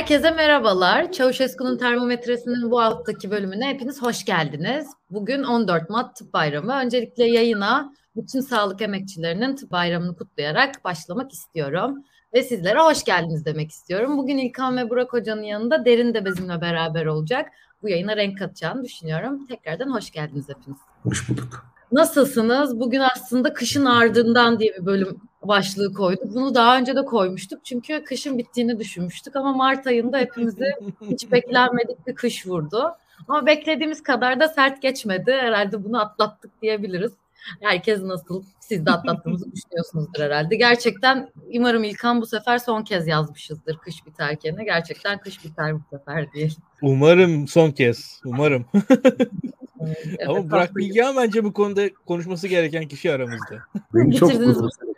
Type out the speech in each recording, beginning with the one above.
Herkese merhabalar. Çavuşesku'nun termometresinin bu haftaki bölümüne hepiniz hoş geldiniz. Bugün 14 Mart Tıp Bayramı. Öncelikle yayına bütün sağlık emekçilerinin tıp bayramını kutlayarak başlamak istiyorum. Ve sizlere hoş geldiniz demek istiyorum. Bugün İlkan ve Burak Hoca'nın yanında Derin de bizimle beraber olacak. Bu yayına renk katacağını düşünüyorum. Tekrardan hoş geldiniz hepiniz. Hoş bulduk. Nasılsınız? Bugün aslında kışın ardından diye bir bölüm başlığı koyduk. Bunu daha önce de koymuştuk. Çünkü kışın bittiğini düşünmüştük ama Mart ayında hepimizi hiç beklenmedik bir kış vurdu. Ama beklediğimiz kadar da sert geçmedi. Herhalde bunu atlattık diyebiliriz. Herkes nasıl siz de atlattığınızı düşünüyorsunuzdur herhalde. Gerçekten umarım İlkan bu sefer son kez yazmışızdır kış biterken. Gerçekten kış biter bu sefer diye. Umarım son kez. Umarım. evet, Ama Burak Bilgehan bence bu konuda konuşması gereken kişi aramızda. Benim çok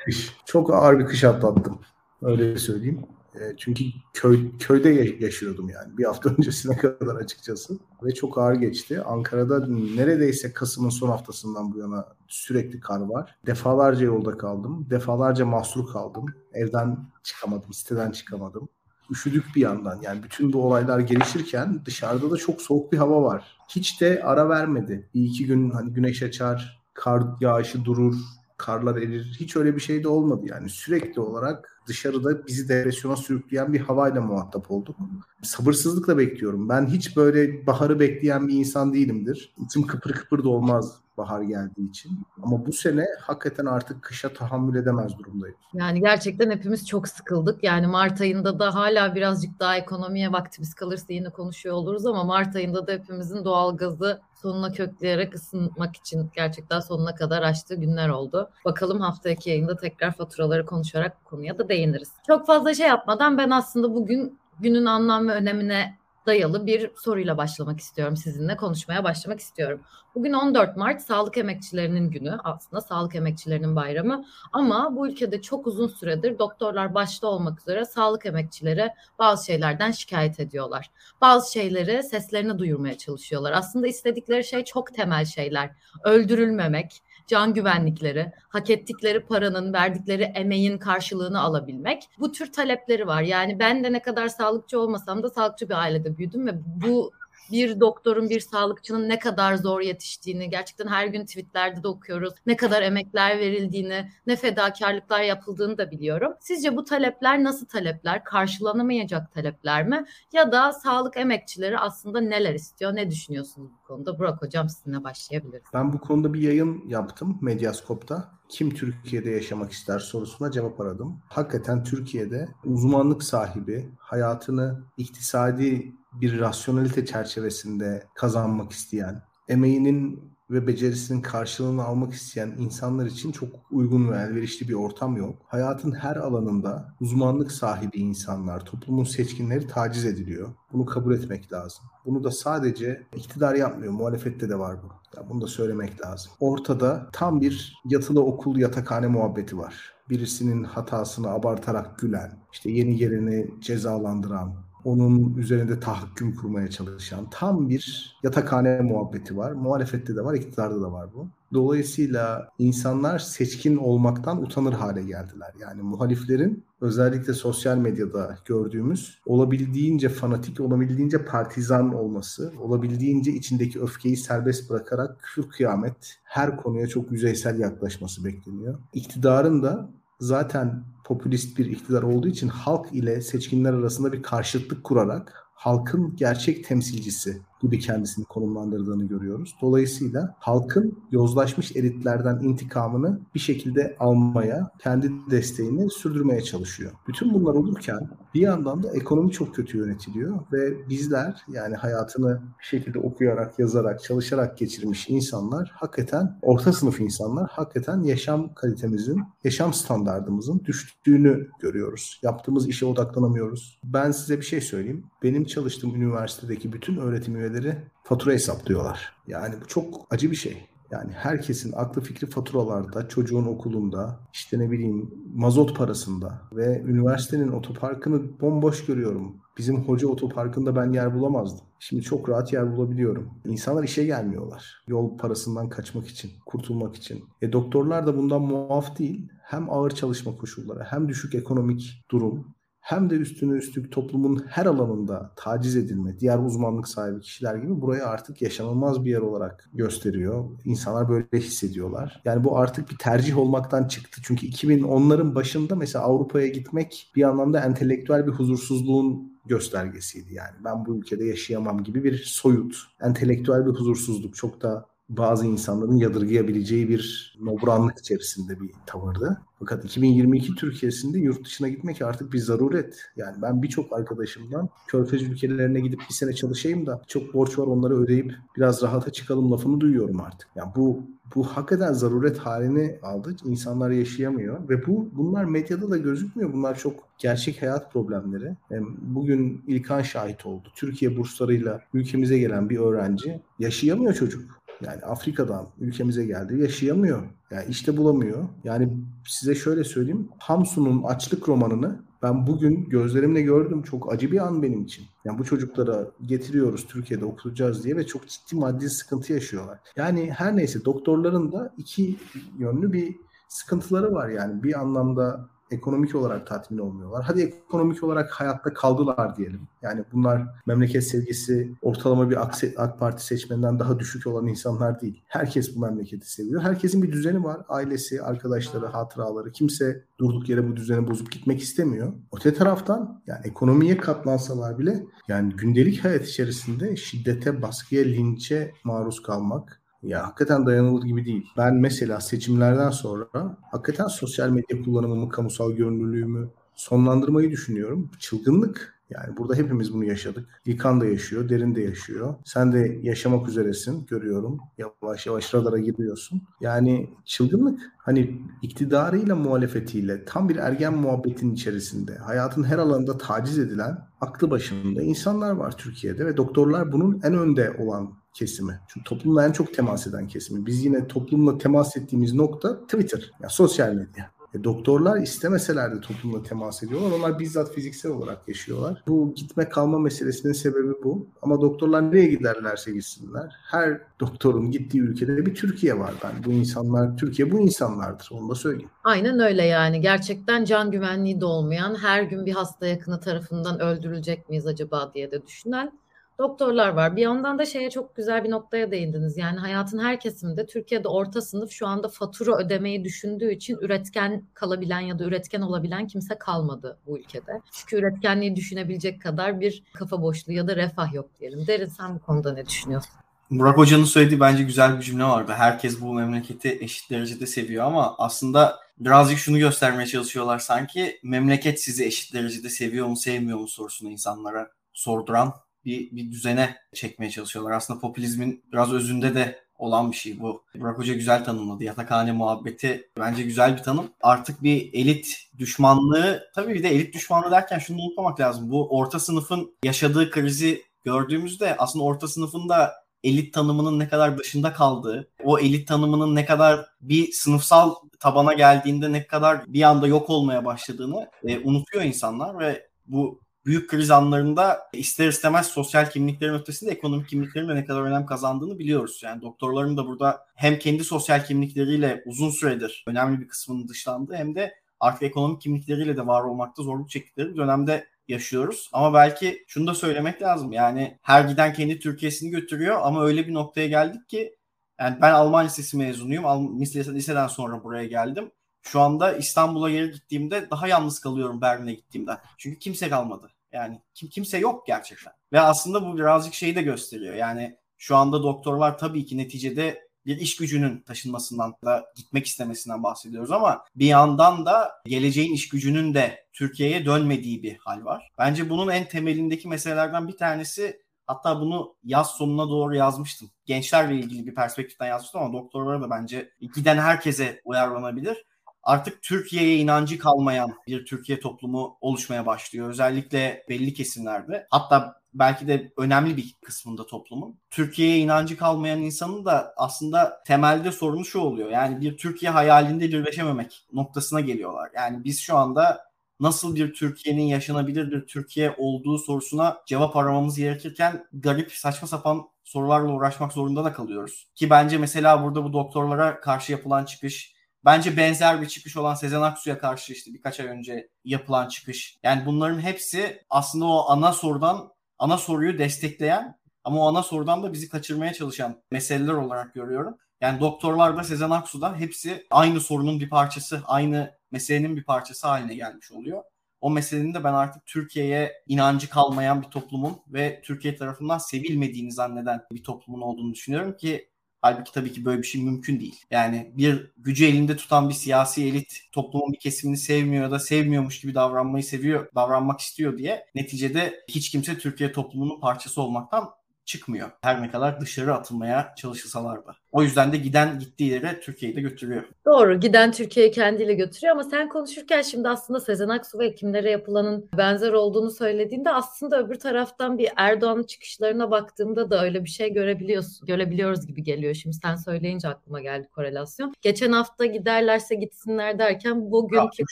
kış. Çok ağır bir kış atlattım. Öyle söyleyeyim. E, çünkü köy, köyde yaşıyordum yani bir hafta öncesine kadar açıkçası ve çok ağır geçti. Ankara'da neredeyse Kasım'ın son haftasından bu yana sürekli kar var. Defalarca yolda kaldım, defalarca mahsur kaldım. Evden çıkamadım, siteden çıkamadım. Üşüdük bir yandan yani bütün bu olaylar gelişirken dışarıda da çok soğuk bir hava var. Hiç de ara vermedi. Bir iki gün hani güneş açar, kar yağışı durur, karlar erir. Hiç öyle bir şey de olmadı yani. Sürekli olarak dışarıda bizi depresyona sürükleyen bir havayla muhatap olduk. Sabırsızlıkla bekliyorum. Ben hiç böyle baharı bekleyen bir insan değilimdir. İçim kıpır kıpır da olmaz bahar geldiği için. Ama bu sene hakikaten artık kışa tahammül edemez durumdayım. Yani gerçekten hepimiz çok sıkıldık. Yani Mart ayında da hala birazcık daha ekonomiye vaktimiz kalırsa yine konuşuyor oluruz ama Mart ayında da hepimizin doğal gazı sonuna kökleyerek ısınmak için gerçekten sonuna kadar açtığı günler oldu. Bakalım haftaki yayında tekrar faturaları konuşarak konuya da değiniriz. Çok fazla şey yapmadan ben aslında bugün günün anlam ve önemine dayalı bir soruyla başlamak istiyorum sizinle konuşmaya başlamak istiyorum. Bugün 14 Mart sağlık emekçilerinin günü aslında sağlık emekçilerinin bayramı ama bu ülkede çok uzun süredir doktorlar başta olmak üzere sağlık emekçileri bazı şeylerden şikayet ediyorlar. Bazı şeyleri seslerini duyurmaya çalışıyorlar. Aslında istedikleri şey çok temel şeyler. Öldürülmemek, can güvenlikleri, hak ettikleri paranın, verdikleri emeğin karşılığını alabilmek. Bu tür talepleri var. Yani ben de ne kadar sağlıkçı olmasam da sağlıkçı bir ailede büyüdüm ve bu bir doktorun, bir sağlıkçının ne kadar zor yetiştiğini gerçekten her gün tweetlerde de okuyoruz. Ne kadar emekler verildiğini, ne fedakarlıklar yapıldığını da biliyorum. Sizce bu talepler nasıl talepler? Karşılanamayacak talepler mi? Ya da sağlık emekçileri aslında neler istiyor? Ne düşünüyorsunuz bu konuda? Burak Hocam sizinle başlayabiliriz. Ben bu konuda bir yayın yaptım Medyaskop'ta. Kim Türkiye'de yaşamak ister sorusuna cevap aradım. Hakikaten Türkiye'de uzmanlık sahibi, hayatını iktisadi bir rasyonelite çerçevesinde kazanmak isteyen, emeğinin ve becerisinin karşılığını almak isteyen insanlar için çok uygun ve elverişli bir ortam yok. Hayatın her alanında uzmanlık sahibi insanlar, toplumun seçkinleri taciz ediliyor. Bunu kabul etmek lazım. Bunu da sadece iktidar yapmıyor, muhalefette de var bu. Ya bunu da söylemek lazım. Ortada tam bir yatılı okul yatakhane muhabbeti var. Birisinin hatasını abartarak gülen, işte yeni geleni cezalandıran, onun üzerinde tahakküm kurmaya çalışan tam bir yatakhane muhabbeti var. Muhalefette de var, iktidarda da var bu. Dolayısıyla insanlar seçkin olmaktan utanır hale geldiler. Yani muhaliflerin özellikle sosyal medyada gördüğümüz olabildiğince fanatik, olabildiğince partizan olması, olabildiğince içindeki öfkeyi serbest bırakarak küfür kıyamet her konuya çok yüzeysel yaklaşması bekleniyor. İktidarın da zaten popülist bir iktidar olduğu için halk ile seçkinler arasında bir karşıtlık kurarak halkın gerçek temsilcisi gibi kendisini konumlandırdığını görüyoruz. Dolayısıyla halkın yozlaşmış elitlerden intikamını bir şekilde almaya, kendi desteğini sürdürmeye çalışıyor. Bütün bunlar olurken bir yandan da ekonomi çok kötü yönetiliyor ve bizler yani hayatını bir şekilde okuyarak, yazarak, çalışarak geçirmiş insanlar hakikaten orta sınıf insanlar hakikaten yaşam kalitemizin, yaşam standartımızın düştüğünü görüyoruz. Yaptığımız işe odaklanamıyoruz. Ben size bir şey söyleyeyim. Benim çalıştığım üniversitedeki bütün öğretim üyeleri fatura hesaplıyorlar. Yani bu çok acı bir şey. Yani herkesin aklı fikri faturalarda, çocuğun okulunda, işte ne bileyim mazot parasında ve üniversitenin otoparkını bomboş görüyorum. Bizim hoca otoparkında ben yer bulamazdım. Şimdi çok rahat yer bulabiliyorum. İnsanlar işe gelmiyorlar. Yol parasından kaçmak için, kurtulmak için. E doktorlar da bundan muaf değil. Hem ağır çalışma koşulları, hem düşük ekonomik durum, hem de üstüne üstlük toplumun her alanında taciz edilme, diğer uzmanlık sahibi kişiler gibi burayı artık yaşanılmaz bir yer olarak gösteriyor. İnsanlar böyle hissediyorlar. Yani bu artık bir tercih olmaktan çıktı. Çünkü 2010'ların başında mesela Avrupa'ya gitmek bir anlamda entelektüel bir huzursuzluğun göstergesiydi yani. Ben bu ülkede yaşayamam gibi bir soyut, entelektüel bir huzursuzluk. Çok da bazı insanların yadırgayabileceği bir nobranlık içerisinde bir tavırdı. Fakat 2022 Türkiye'sinde yurt dışına gitmek artık bir zaruret. Yani ben birçok arkadaşımdan Körfez ülkelerine gidip bir sene çalışayım da çok borç var onları ödeyip biraz rahata çıkalım lafını duyuyorum artık. Yani bu bu hakikaten zaruret halini aldı. İnsanlar yaşayamıyor ve bu bunlar medyada da gözükmüyor. Bunlar çok gerçek hayat problemleri. Bugün İlkan şahit oldu. Türkiye burslarıyla ülkemize gelen bir öğrenci yaşayamıyor çocuk. Yani Afrika'dan ülkemize geldi yaşayamıyor. Yani işte bulamıyor. Yani size şöyle söyleyeyim. Hamsun'un açlık romanını ben bugün gözlerimle gördüm. Çok acı bir an benim için. Yani bu çocuklara getiriyoruz Türkiye'de okutacağız diye ve çok ciddi maddi sıkıntı yaşıyorlar. Yani her neyse doktorların da iki yönlü bir sıkıntıları var yani. Bir anlamda ekonomik olarak tatmin olmuyorlar. Hadi ekonomik olarak hayatta kaldılar diyelim. Yani bunlar memleket sevgisi ortalama bir AK Parti seçmeninden daha düşük olan insanlar değil. Herkes bu memleketi seviyor. Herkesin bir düzeni var. Ailesi, arkadaşları, hatıraları. Kimse durduk yere bu düzeni bozup gitmek istemiyor. Öte taraftan yani ekonomiye katlansalar bile yani gündelik hayat içerisinde şiddete, baskıya, linçe maruz kalmak, ya hakikaten dayanılır gibi değil. Ben mesela seçimlerden sonra hakikaten sosyal medya kullanımımı, kamusal görünürlüğümü sonlandırmayı düşünüyorum. Çılgınlık. Yani burada hepimiz bunu yaşadık. İlkan da yaşıyor, Derin de yaşıyor. Sen de yaşamak üzeresin görüyorum. Yavaş yavaş radara giriyorsun. Yani çılgınlık. Hani iktidarıyla muhalefetiyle tam bir ergen muhabbetin içerisinde hayatın her alanında taciz edilen aklı başında insanlar var Türkiye'de ve doktorlar bunun en önde olan kesimi. Çünkü toplumla en çok temas eden kesimi. Biz yine toplumla temas ettiğimiz nokta Twitter, yani sosyal medya. E, doktorlar istemeseler de toplumla temas ediyorlar. Onlar bizzat fiziksel olarak yaşıyorlar. Bu gitme kalma meselesinin sebebi bu. Ama doktorlar nereye giderlerse gitsinler. Her doktorun gittiği ülkede bir Türkiye var. Ben bu insanlar, Türkiye bu insanlardır. Onu da söyleyeyim. Aynen öyle yani. Gerçekten can güvenliği de olmayan, her gün bir hasta yakını tarafından öldürülecek miyiz acaba diye de düşünen doktorlar var. Bir yandan da şeye çok güzel bir noktaya değindiniz. Yani hayatın her kesiminde Türkiye'de orta sınıf şu anda fatura ödemeyi düşündüğü için üretken kalabilen ya da üretken olabilen kimse kalmadı bu ülkede. Çünkü üretkenliği düşünebilecek kadar bir kafa boşluğu ya da refah yok diyelim. Derin sen bu konuda ne düşünüyorsun? Burak Hoca'nın söylediği bence güzel bir cümle vardı. Herkes bu memleketi eşit derecede seviyor ama aslında birazcık şunu göstermeye çalışıyorlar sanki memleket sizi eşit derecede seviyor mu sevmiyor mu sorusunu insanlara sorduran bir, bir düzene çekmeye çalışıyorlar. Aslında popülizmin biraz özünde de olan bir şey bu. Burak Hoca güzel tanımladı. Yatakhane muhabbeti bence güzel bir tanım. Artık bir elit düşmanlığı, tabii bir de elit düşmanlığı derken şunu unutmamak lazım. Bu orta sınıfın yaşadığı krizi gördüğümüzde aslında orta sınıfın da elit tanımının ne kadar dışında kaldığı, o elit tanımının ne kadar bir sınıfsal tabana geldiğinde ne kadar bir anda yok olmaya başladığını e, unutuyor insanlar ve bu büyük kriz anlarında ister istemez sosyal kimliklerin ötesinde ekonomik kimliklerin de ne kadar önem kazandığını biliyoruz. Yani doktorların da burada hem kendi sosyal kimlikleriyle uzun süredir önemli bir kısmının dışlandığı hem de artık ekonomik kimlikleriyle de var olmakta zorluk çektikleri bir dönemde yaşıyoruz. Ama belki şunu da söylemek lazım. Yani her giden kendi Türkiye'sini götürüyor ama öyle bir noktaya geldik ki yani ben Alman lisesi mezunuyum. Liseden sonra buraya geldim. Şu anda İstanbul'a geri gittiğimde daha yalnız kalıyorum Berlin'e gittiğimde. Çünkü kimse kalmadı. Yani kim kimse yok gerçekten. Ve aslında bu birazcık şeyi de gösteriyor. Yani şu anda doktorlar tabii ki neticede bir iş gücünün taşınmasından da gitmek istemesinden bahsediyoruz ama bir yandan da geleceğin iş gücünün de Türkiye'ye dönmediği bir hal var. Bence bunun en temelindeki meselelerden bir tanesi hatta bunu yaz sonuna doğru yazmıştım. Gençlerle ilgili bir perspektiften yazmıştım ama doktorlara da bence giden herkese uyarlanabilir artık Türkiye'ye inancı kalmayan bir Türkiye toplumu oluşmaya başlıyor. Özellikle belli kesimlerde. Hatta belki de önemli bir kısmında toplumun. Türkiye'ye inancı kalmayan insanın da aslında temelde sorunu şu oluyor. Yani bir Türkiye hayalinde birleşememek noktasına geliyorlar. Yani biz şu anda nasıl bir Türkiye'nin yaşanabilir bir Türkiye olduğu sorusuna cevap aramamız gerekirken garip saçma sapan sorularla uğraşmak zorunda da kalıyoruz. Ki bence mesela burada bu doktorlara karşı yapılan çıkış Bence benzer bir çıkış olan Sezen Aksu'ya karşı işte birkaç ay önce yapılan çıkış. Yani bunların hepsi aslında o ana sorudan ana soruyu destekleyen ama o ana sorudan da bizi kaçırmaya çalışan meseleler olarak görüyorum. Yani doktorlar da Sezen Aksu da hepsi aynı sorunun bir parçası, aynı meselenin bir parçası haline gelmiş oluyor. O meselenin de ben artık Türkiye'ye inancı kalmayan bir toplumun ve Türkiye tarafından sevilmediğini zanneden bir toplumun olduğunu düşünüyorum ki Halbuki tabii ki böyle bir şey mümkün değil. Yani bir gücü elinde tutan bir siyasi elit toplumun bir kesimini sevmiyor da sevmiyormuş gibi davranmayı seviyor, davranmak istiyor diye neticede hiç kimse Türkiye toplumunun parçası olmaktan çıkmıyor. Her ne kadar dışarı atılmaya çalışılsalar da. O yüzden de giden gittiği yere Türkiye'yi de götürüyor. Doğru. Giden Türkiye'yi kendiyle götürüyor ama sen konuşurken şimdi aslında Sezen Aksu ve kimlere yapılanın benzer olduğunu söylediğinde aslında öbür taraftan bir Erdoğan'ın çıkışlarına baktığımda da öyle bir şey görebiliyoruz, görebiliyoruz gibi geliyor. Şimdi sen söyleyince aklıma geldi korelasyon. Geçen hafta giderlerse gitsinler derken bugünkü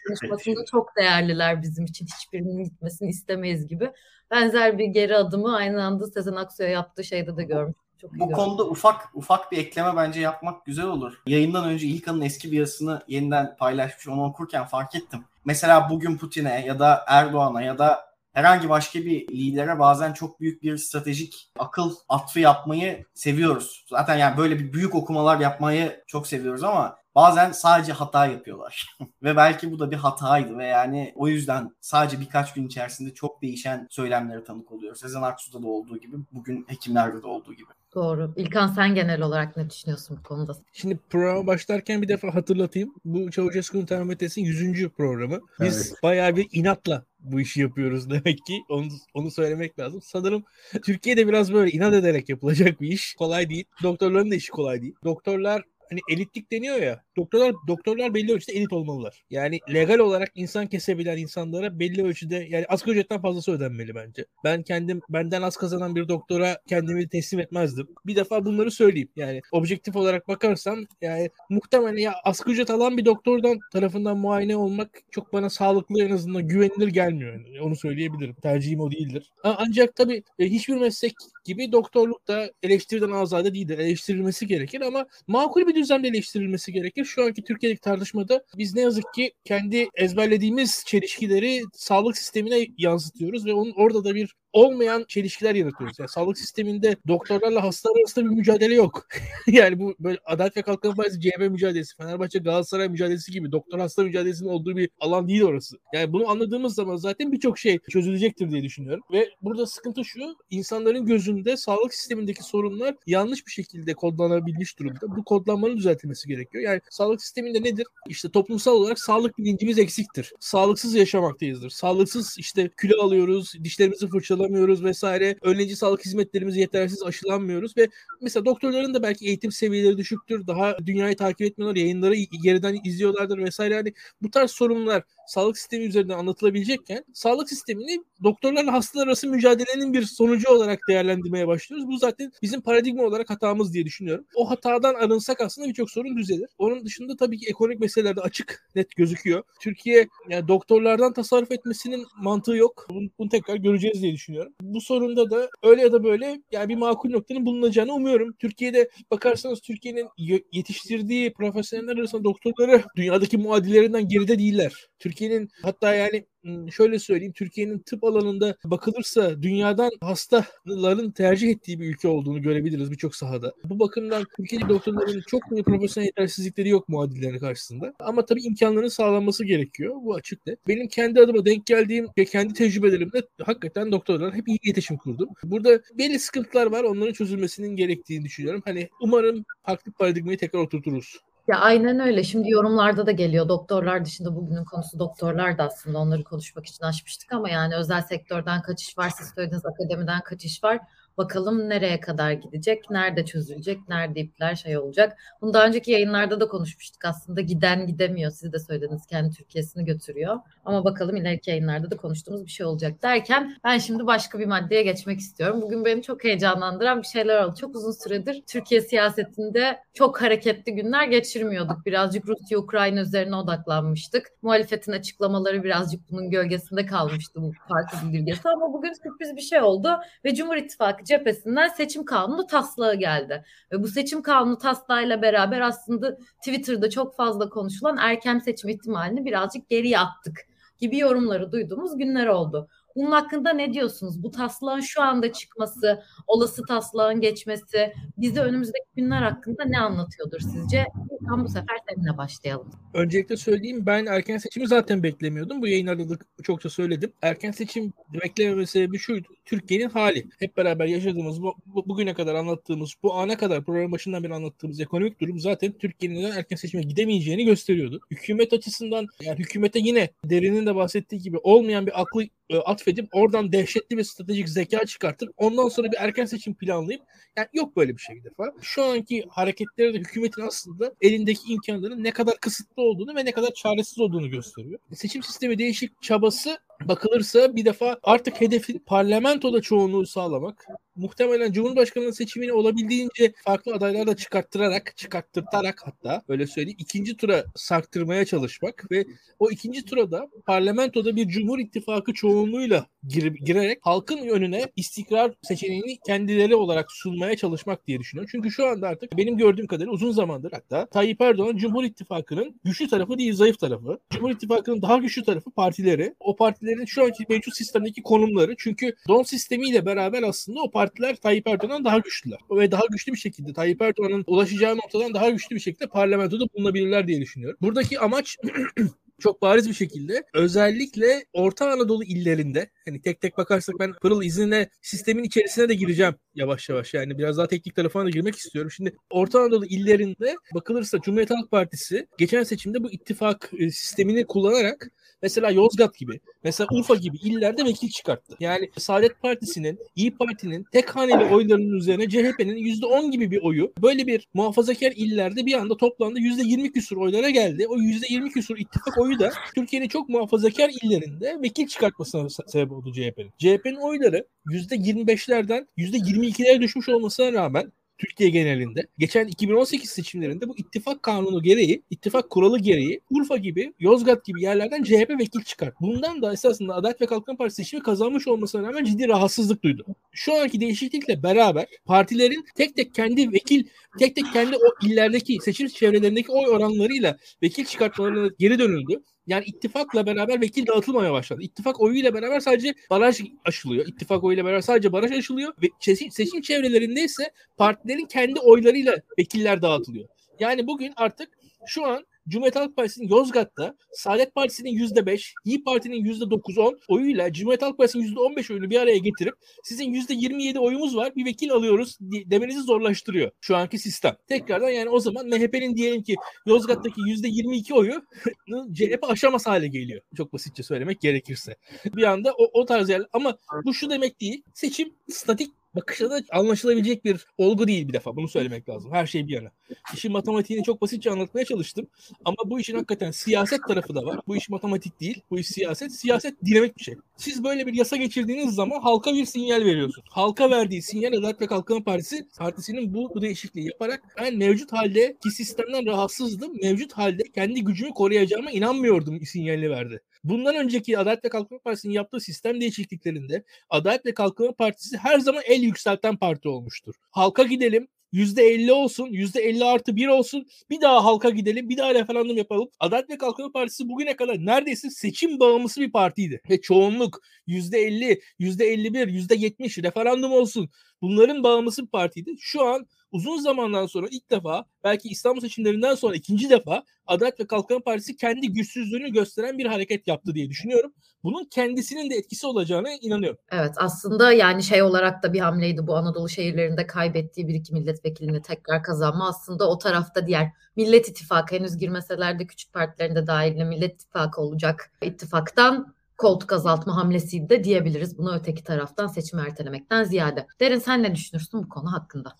konuşmasında çok değerliler bizim için. Hiçbirinin gitmesini istemeyiz gibi benzer bir geri adımı aynı anda Sezen Aksu'ya yaptığı şeyde de görmüş. Çok Bu konuda ufak ufak bir ekleme bence yapmak güzel olur. Yayından önce İlkan'ın eski bir yazısını yeniden paylaşmış onu okurken fark ettim. Mesela bugün Putin'e ya da Erdoğan'a ya da herhangi başka bir lidere bazen çok büyük bir stratejik akıl atfı yapmayı seviyoruz. Zaten yani böyle bir büyük okumalar yapmayı çok seviyoruz ama bazen sadece hata yapıyorlar. ve belki bu da bir hataydı ve yani o yüzden sadece birkaç gün içerisinde çok değişen söylemlere tanık oluyor. Sezen Aksu'da da olduğu gibi, bugün hekimlerde de olduğu gibi. Doğru. İlkan sen genel olarak ne düşünüyorsun bu konuda? Şimdi programa başlarken bir defa hatırlatayım. Bu Çavuşesku'nun Termometres'in 100. programı. Biz evet. bayağı bir inatla bu işi yapıyoruz demek ki. Onu, onu söylemek lazım. Sanırım Türkiye'de biraz böyle inat ederek yapılacak bir iş. Kolay değil. Doktorların da işi kolay değil. Doktorlar hani elitlik deniyor ya. Doktorlar doktorlar belli ölçüde elit olmalılar. Yani legal olarak insan kesebilen insanlara belli ölçüde yani asgari ücretten fazlası ödenmeli bence. Ben kendim benden az kazanan bir doktora kendimi teslim etmezdim. Bir defa bunları söyleyeyim. Yani objektif olarak bakarsam yani muhtemelen ya asgari ücret alan bir doktordan tarafından muayene olmak çok bana sağlıklı en azından güvenilir gelmiyor. Yani onu söyleyebilirim. Tercihim o değildir. Ancak tabii e, hiçbir meslek gibi doktorluk da eleştiriden azade değildir. Eleştirilmesi gerekir ama makul bir düzlemde eleştirilmesi gerekir. Şu anki Türkiye'deki tartışmada biz ne yazık ki kendi ezberlediğimiz çelişkileri sağlık sistemine yansıtıyoruz ve onun orada da bir olmayan çelişkiler yaratıyoruz. Yani sağlık sisteminde doktorlarla hastalar arasında bir mücadele yok. yani bu böyle Adalet ve Kalkınma Partisi CHP mücadelesi, Fenerbahçe Galatasaray mücadelesi gibi doktor hasta mücadelesinin olduğu bir alan değil orası. Yani bunu anladığımız zaman zaten birçok şey çözülecektir diye düşünüyorum. Ve burada sıkıntı şu, insanların gözünde sağlık sistemindeki sorunlar yanlış bir şekilde kodlanabilmiş durumda. Bu kodlanmanın düzeltilmesi gerekiyor. Yani sağlık sisteminde nedir? İşte toplumsal olarak sağlık bilincimiz eksiktir. Sağlıksız yaşamaktayızdır. Sağlıksız işte kilo alıyoruz, dişlerimizi fırçalıyoruz aşılamıyoruz vesaire. Önleyici sağlık hizmetlerimizi yetersiz aşılanmıyoruz ve mesela doktorların da belki eğitim seviyeleri düşüktür. Daha dünyayı takip etmiyorlar. Yayınları geriden izliyorlardır vesaire. Yani bu tarz sorunlar sağlık sistemi üzerinden anlatılabilecekken sağlık sistemini doktorlarla hastalar arası mücadelenin bir sonucu olarak değerlendirmeye başlıyoruz. Bu zaten bizim paradigma olarak hatamız diye düşünüyorum. O hatadan arınsak aslında birçok sorun düzelir. Onun dışında tabii ki ekonomik meselelerde açık net gözüküyor. Türkiye yani doktorlardan tasarruf etmesinin mantığı yok. Bunu, bunu tekrar göreceğiz diye düşünüyorum. Bu sorunda da öyle ya da böyle yani bir makul noktanın bulunacağını umuyorum. Türkiye'de bakarsanız Türkiye'nin yetiştirdiği profesyoneller arasında doktorları dünyadaki muadillerinden geride değiller. Türkiye'nin hatta yani şöyle söyleyeyim Türkiye'nin tıp alanında bakılırsa dünyadan hastaların tercih ettiği bir ülke olduğunu görebiliriz birçok sahada. Bu bakımdan Türkiye'deki doktorların çok mu profesyonel yetersizlikleri yok muadillerine karşısında. Ama tabii imkanların sağlanması gerekiyor. Bu açık net. Benim kendi adıma denk geldiğim ve kendi tecrübelerimde hakikaten doktorlar hep iyi iletişim kurdum. Burada belli sıkıntılar var. Onların çözülmesinin gerektiğini düşünüyorum. Hani umarım farklı paradigmayı tekrar oturturuz. Ya aynen öyle. Şimdi yorumlarda da geliyor. Doktorlar dışında bugünün konusu doktorlar da aslında onları konuşmak için açmıştık ama yani özel sektörden kaçış var. Siz söylediğiniz akademiden kaçış var. Bakalım nereye kadar gidecek, nerede çözülecek, nerede ipler şey olacak. Bunu daha önceki yayınlarda da konuşmuştuk aslında. Giden gidemiyor. Siz de söylediniz kendi Türkiye'sini götürüyor. Ama bakalım ileriki yayınlarda da konuştuğumuz bir şey olacak derken ben şimdi başka bir maddeye geçmek istiyorum. Bugün beni çok heyecanlandıran bir şeyler oldu. Çok uzun süredir Türkiye siyasetinde çok hareketli günler geçirmiyorduk. Birazcık Rusya-Ukrayna üzerine odaklanmıştık. Muhalefetin açıklamaları birazcık bunun gölgesinde kalmıştı bu parti bildirgesi ama bugün sürpriz bir şey oldu ve Cumhur İttifakı cephesinden seçim kanunu taslağı geldi. Ve bu seçim kanunu taslağıyla beraber aslında Twitter'da çok fazla konuşulan erken seçim ihtimalini birazcık geriye attık gibi yorumları duyduğumuz günler oldu. Bunun hakkında ne diyorsunuz? Bu taslağın şu anda çıkması, olası taslağın geçmesi bize önümüzdeki günler hakkında ne anlatıyordur sizce? Tam bu sefer seninle başlayalım. Öncelikle söyleyeyim ben erken seçimi zaten beklemiyordum. Bu yayınlarda da çokça söyledim. Erken seçim beklememe sebebi şuydu. Türkiye'nin hali. Hep beraber yaşadığımız, bu, bugüne kadar anlattığımız, bu ana kadar program başından beri anlattığımız ekonomik durum zaten Türkiye'nin erken seçime gidemeyeceğini gösteriyordu. Hükümet açısından yani hükümete yine derinin de bahsettiği gibi olmayan bir aklı e, atfedip oradan dehşetli bir stratejik zeka çıkartıp ondan sonra bir erken seçim planlayıp yani yok böyle bir şey bir defa. Şu anki hareketleri de hükümetin aslında elindeki imkanların ne kadar kısıtlı olduğunu ve ne kadar çaresiz olduğunu gösteriyor. Seçim sistemi değişik çabası bakılırsa bir defa artık hedefin parlamentoda çoğunluğu sağlamak, muhtemelen Cumhurbaşkanlığı seçimini olabildiğince farklı adaylarla çıkarttırarak, çıkarttırtarak hatta öyle söyleyeyim ikinci tura sarktırmaya çalışmak ve o ikinci tura da parlamentoda bir Cumhur İttifakı çoğunluğuyla gir, girerek halkın önüne istikrar seçeneğini kendileri olarak sunmaya çalışmak diye düşünüyorum. Çünkü şu anda artık benim gördüğüm kadarıyla uzun zamandır hatta Tayyip Erdoğan Cumhur İttifakı'nın güçlü tarafı değil zayıf tarafı. Cumhur İttifakı'nın daha güçlü tarafı partileri. O partilerin şu anki mevcut sistemdeki konumları. Çünkü don sistemiyle beraber aslında o partiler Tayyip Erdoğan'dan daha güçlüler. Ve daha güçlü bir şekilde Tayyip Erdoğan'ın ulaşacağı noktadan daha güçlü bir şekilde parlamentoda bulunabilirler diye düşünüyorum. Buradaki amaç çok bariz bir şekilde özellikle Orta Anadolu illerinde hani tek tek bakarsak ben Pırıl iznine sistemin içerisine de gireceğim yavaş yavaş yani biraz daha teknik tarafına da girmek istiyorum. Şimdi Orta Anadolu illerinde bakılırsa Cumhuriyet Halk Partisi geçen seçimde bu ittifak e, sistemini kullanarak Mesela Yozgat gibi, mesela Urfa gibi illerde vekil çıkarttı. Yani Saadet Partisi'nin, İyi Parti'nin tek haneli oylarının üzerine CHP'nin %10 gibi bir oyu böyle bir muhafazakar illerde bir anda toplandı %20 küsur oylara geldi. O %20 küsur ittifak oyu da Türkiye'nin çok muhafazakar illerinde vekil çıkartmasına sebep oldu CHP'nin. CHP'nin oyları %25'lerden %22'lere düşmüş olmasına rağmen Türkiye genelinde. Geçen 2018 seçimlerinde bu ittifak kanunu gereği, ittifak kuralı gereği Urfa gibi, Yozgat gibi yerlerden CHP vekil çıkar. Bundan da esasında Adalet ve Kalkınma Partisi seçimi kazanmış olmasına rağmen ciddi rahatsızlık duydu. Şu anki değişiklikle beraber partilerin tek tek kendi vekil, tek tek kendi o illerdeki seçim çevrelerindeki oy oranlarıyla vekil çıkartmalarına geri dönüldü. Yani ittifakla beraber vekil dağıtılmaya başladı. İttifak oyuyla beraber sadece baraj aşılıyor. İttifak oyuyla beraber sadece baraj aşılıyor ve seçim, seçim çevrelerinde ise partilerin kendi oylarıyla vekiller dağıtılıyor. Yani bugün artık şu an Cumhuriyet Halk Partisi'nin Yozgat'ta Saadet Partisi'nin %5, İyi Parti'nin %9-10 oyuyla Cumhuriyet Halk Partisi'nin %15 oyunu bir araya getirip sizin %27 oyumuz var bir vekil alıyoruz demenizi zorlaştırıyor şu anki sistem. Tekrardan yani o zaman MHP'nin diyelim ki Yozgat'taki %22 oyu CHP aşamaz hale geliyor. Çok basitçe söylemek gerekirse. Bir anda o, o tarz yer ama bu şu demek değil. Seçim statik bakışta da anlaşılabilecek bir olgu değil bir defa. Bunu söylemek lazım. Her şey bir yana. İşin matematiğini çok basitçe anlatmaya çalıştım. Ama bu işin hakikaten siyaset tarafı da var. Bu iş matematik değil. Bu iş siyaset. Siyaset dinamik bir şey. Siz böyle bir yasa geçirdiğiniz zaman halka bir sinyal veriyorsunuz. Halka verdiği sinyal Adalet ve Kalkınma Partisi partisinin bu, bu değişikliği yaparak ben mevcut halde ki sistemden rahatsızdım. Mevcut halde kendi gücümü koruyacağıma inanmıyordum sinyalini verdi. Bundan önceki Adalet ve Kalkınma Partisi'nin yaptığı sistem değişikliklerinde Adalet ve Kalkınma Partisi her zaman el yükselten parti olmuştur. Halka gidelim, %50 olsun, %50 artı 1 olsun. Bir daha halka gidelim, bir daha referandum yapalım. Adalet ve Kalkınma Partisi bugüne kadar neredeyse seçim bağımlısı bir partiydi. Ve çoğunluk %50, %51, %70 referandum olsun. Bunların bağımlısı bir partiydi. Şu an uzun zamandan sonra ilk defa belki İstanbul seçimlerinden sonra ikinci defa Adalet ve Kalkınma Partisi kendi güçsüzlüğünü gösteren bir hareket yaptı diye düşünüyorum. Bunun kendisinin de etkisi olacağına inanıyorum. Evet aslında yani şey olarak da bir hamleydi bu Anadolu şehirlerinde kaybettiği bir iki milletvekilini tekrar kazanma. Aslında o tarafta diğer Millet İttifakı henüz girmeseler de küçük partilerin de dahilinde Millet İttifakı olacak ittifaktan koltuk azaltma hamlesiydi de diyebiliriz. Bunu öteki taraftan seçim ertelemekten ziyade. Derin sen ne düşünürsün bu konu hakkında?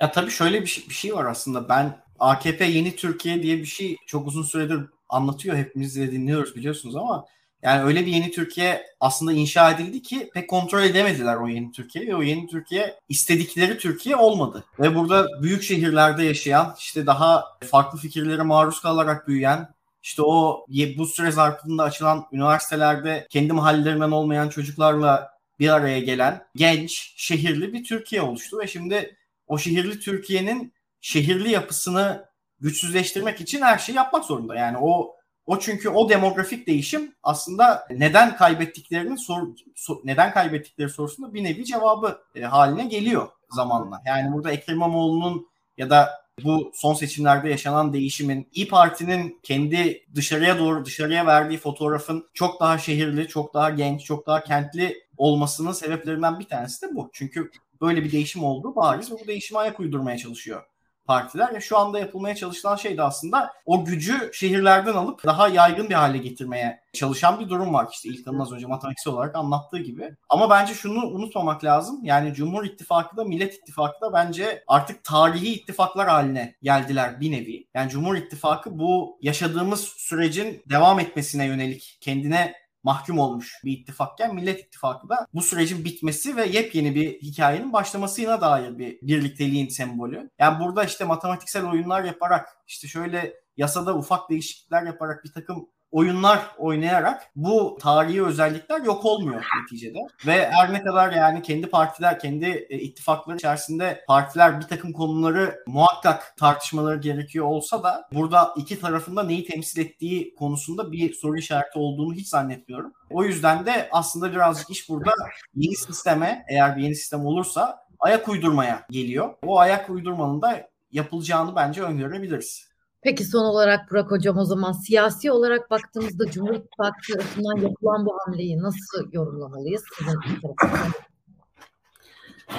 Ya tabii şöyle bir şey, bir şey var aslında. Ben AKP Yeni Türkiye diye bir şey çok uzun süredir anlatıyor. Hepimiz de dinliyoruz biliyorsunuz ama yani öyle bir yeni Türkiye aslında inşa edildi ki pek kontrol edemediler o yeni Türkiye ve o yeni Türkiye istedikleri Türkiye olmadı. Ve burada büyük şehirlerde yaşayan işte daha farklı fikirlere maruz kalarak büyüyen işte o bu süre zarfında açılan üniversitelerde kendi mahallelerinden olmayan çocuklarla bir araya gelen genç, şehirli bir Türkiye oluştu ve şimdi o şehirli Türkiye'nin şehirli yapısını güçsüzleştirmek için her şeyi yapmak zorunda. Yani o o çünkü o demografik değişim aslında neden kaybettiklerinin sor, so, neden kaybettikleri sorusunda bir nevi cevabı e, haline geliyor zamanla. Yani burada Ekrem İmamoğlu'nun ya da bu son seçimlerde yaşanan değişimin İyi Parti'nin kendi dışarıya doğru dışarıya verdiği fotoğrafın çok daha şehirli, çok daha genç, çok daha kentli olmasının sebeplerinden bir tanesi de bu. Çünkü böyle bir değişim oldu bariz ve bu değişime ayak uydurmaya çalışıyor partiler ve şu anda yapılmaya çalışılan şey de aslında o gücü şehirlerden alıp daha yaygın bir hale getirmeye çalışan bir durum var. İşte İlkan'ın az önce matematiksel olarak anlattığı gibi. Ama bence şunu unutmamak lazım. Yani Cumhur İttifakı da Millet İttifakı da bence artık tarihi ittifaklar haline geldiler bir nevi. Yani Cumhur İttifakı bu yaşadığımız sürecin devam etmesine yönelik kendine mahkum olmuş bir ittifakken Millet İttifakı da bu sürecin bitmesi ve yepyeni bir hikayenin başlamasına dair bir birlikteliğin sembolü. Yani burada işte matematiksel oyunlar yaparak işte şöyle yasada ufak değişiklikler yaparak bir takım oyunlar oynayarak bu tarihi özellikler yok olmuyor neticede. Ve her ne kadar yani kendi partiler, kendi e, ittifakları içerisinde partiler bir takım konuları muhakkak tartışmaları gerekiyor olsa da burada iki tarafında neyi temsil ettiği konusunda bir soru işareti olduğunu hiç zannetmiyorum. O yüzden de aslında birazcık iş burada yeni sisteme eğer bir yeni sistem olursa ayak uydurmaya geliyor. O ayak uydurmanın da yapılacağını bence öngörebiliriz. Peki son olarak Burak Hocam o zaman siyasi olarak baktığımızda Cumhur İttifakı tarafından yapılan bu hamleyi nasıl yorumlamalıyız?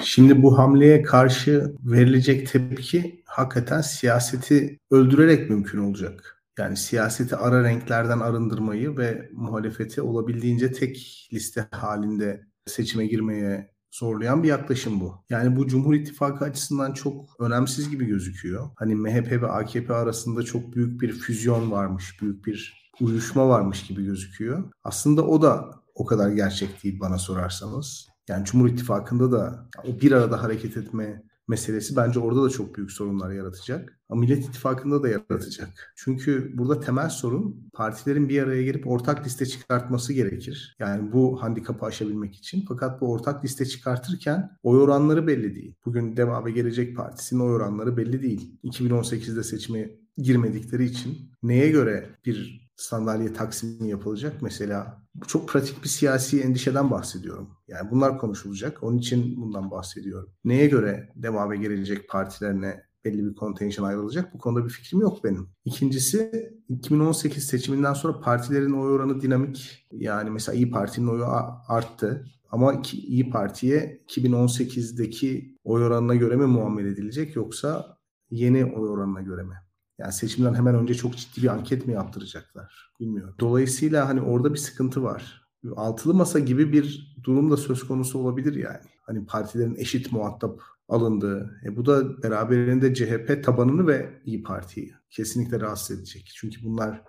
Şimdi bu hamleye karşı verilecek tepki hakikaten siyaseti öldürerek mümkün olacak. Yani siyaseti ara renklerden arındırmayı ve muhalefeti olabildiğince tek liste halinde seçime girmeye zorlayan bir yaklaşım bu. Yani bu Cumhur İttifakı açısından çok önemsiz gibi gözüküyor. Hani MHP ve AKP arasında çok büyük bir füzyon varmış, büyük bir uyuşma varmış gibi gözüküyor. Aslında o da o kadar gerçek değil bana sorarsanız. Yani Cumhur İttifakı'nda da o bir arada hareket etme meselesi bence orada da çok büyük sorunlar yaratacak. Ama Millet İttifakı'nda da yaratacak. Çünkü burada temel sorun partilerin bir araya gelip ortak liste çıkartması gerekir. Yani bu handikapı aşabilmek için. Fakat bu ortak liste çıkartırken oy oranları belli değil. Bugün Deva ve Gelecek Partisi'nin oy oranları belli değil. 2018'de seçime girmedikleri için neye göre bir sandalye taksimi yapılacak? Mesela çok pratik bir siyasi endişeden bahsediyorum. Yani bunlar konuşulacak. Onun için bundan bahsediyorum. Neye göre Deva ve Gelecek partilerine belli bir kontenjan ayrılacak. Bu konuda bir fikrim yok benim. İkincisi 2018 seçiminden sonra partilerin oy oranı dinamik. Yani mesela İyi Parti'nin oyu arttı. Ama İyi Parti'ye 2018'deki oy oranına göre mi muamele edilecek yoksa yeni oy oranına göre mi? Yani seçimden hemen önce çok ciddi bir anket mi yaptıracaklar? Bilmiyorum. Dolayısıyla hani orada bir sıkıntı var. Altılı masa gibi bir durum da söz konusu olabilir yani. Hani partilerin eşit muhatap alındığı. E bu da beraberinde CHP tabanını ve İyi Parti'yi kesinlikle rahatsız edecek. Çünkü bunlar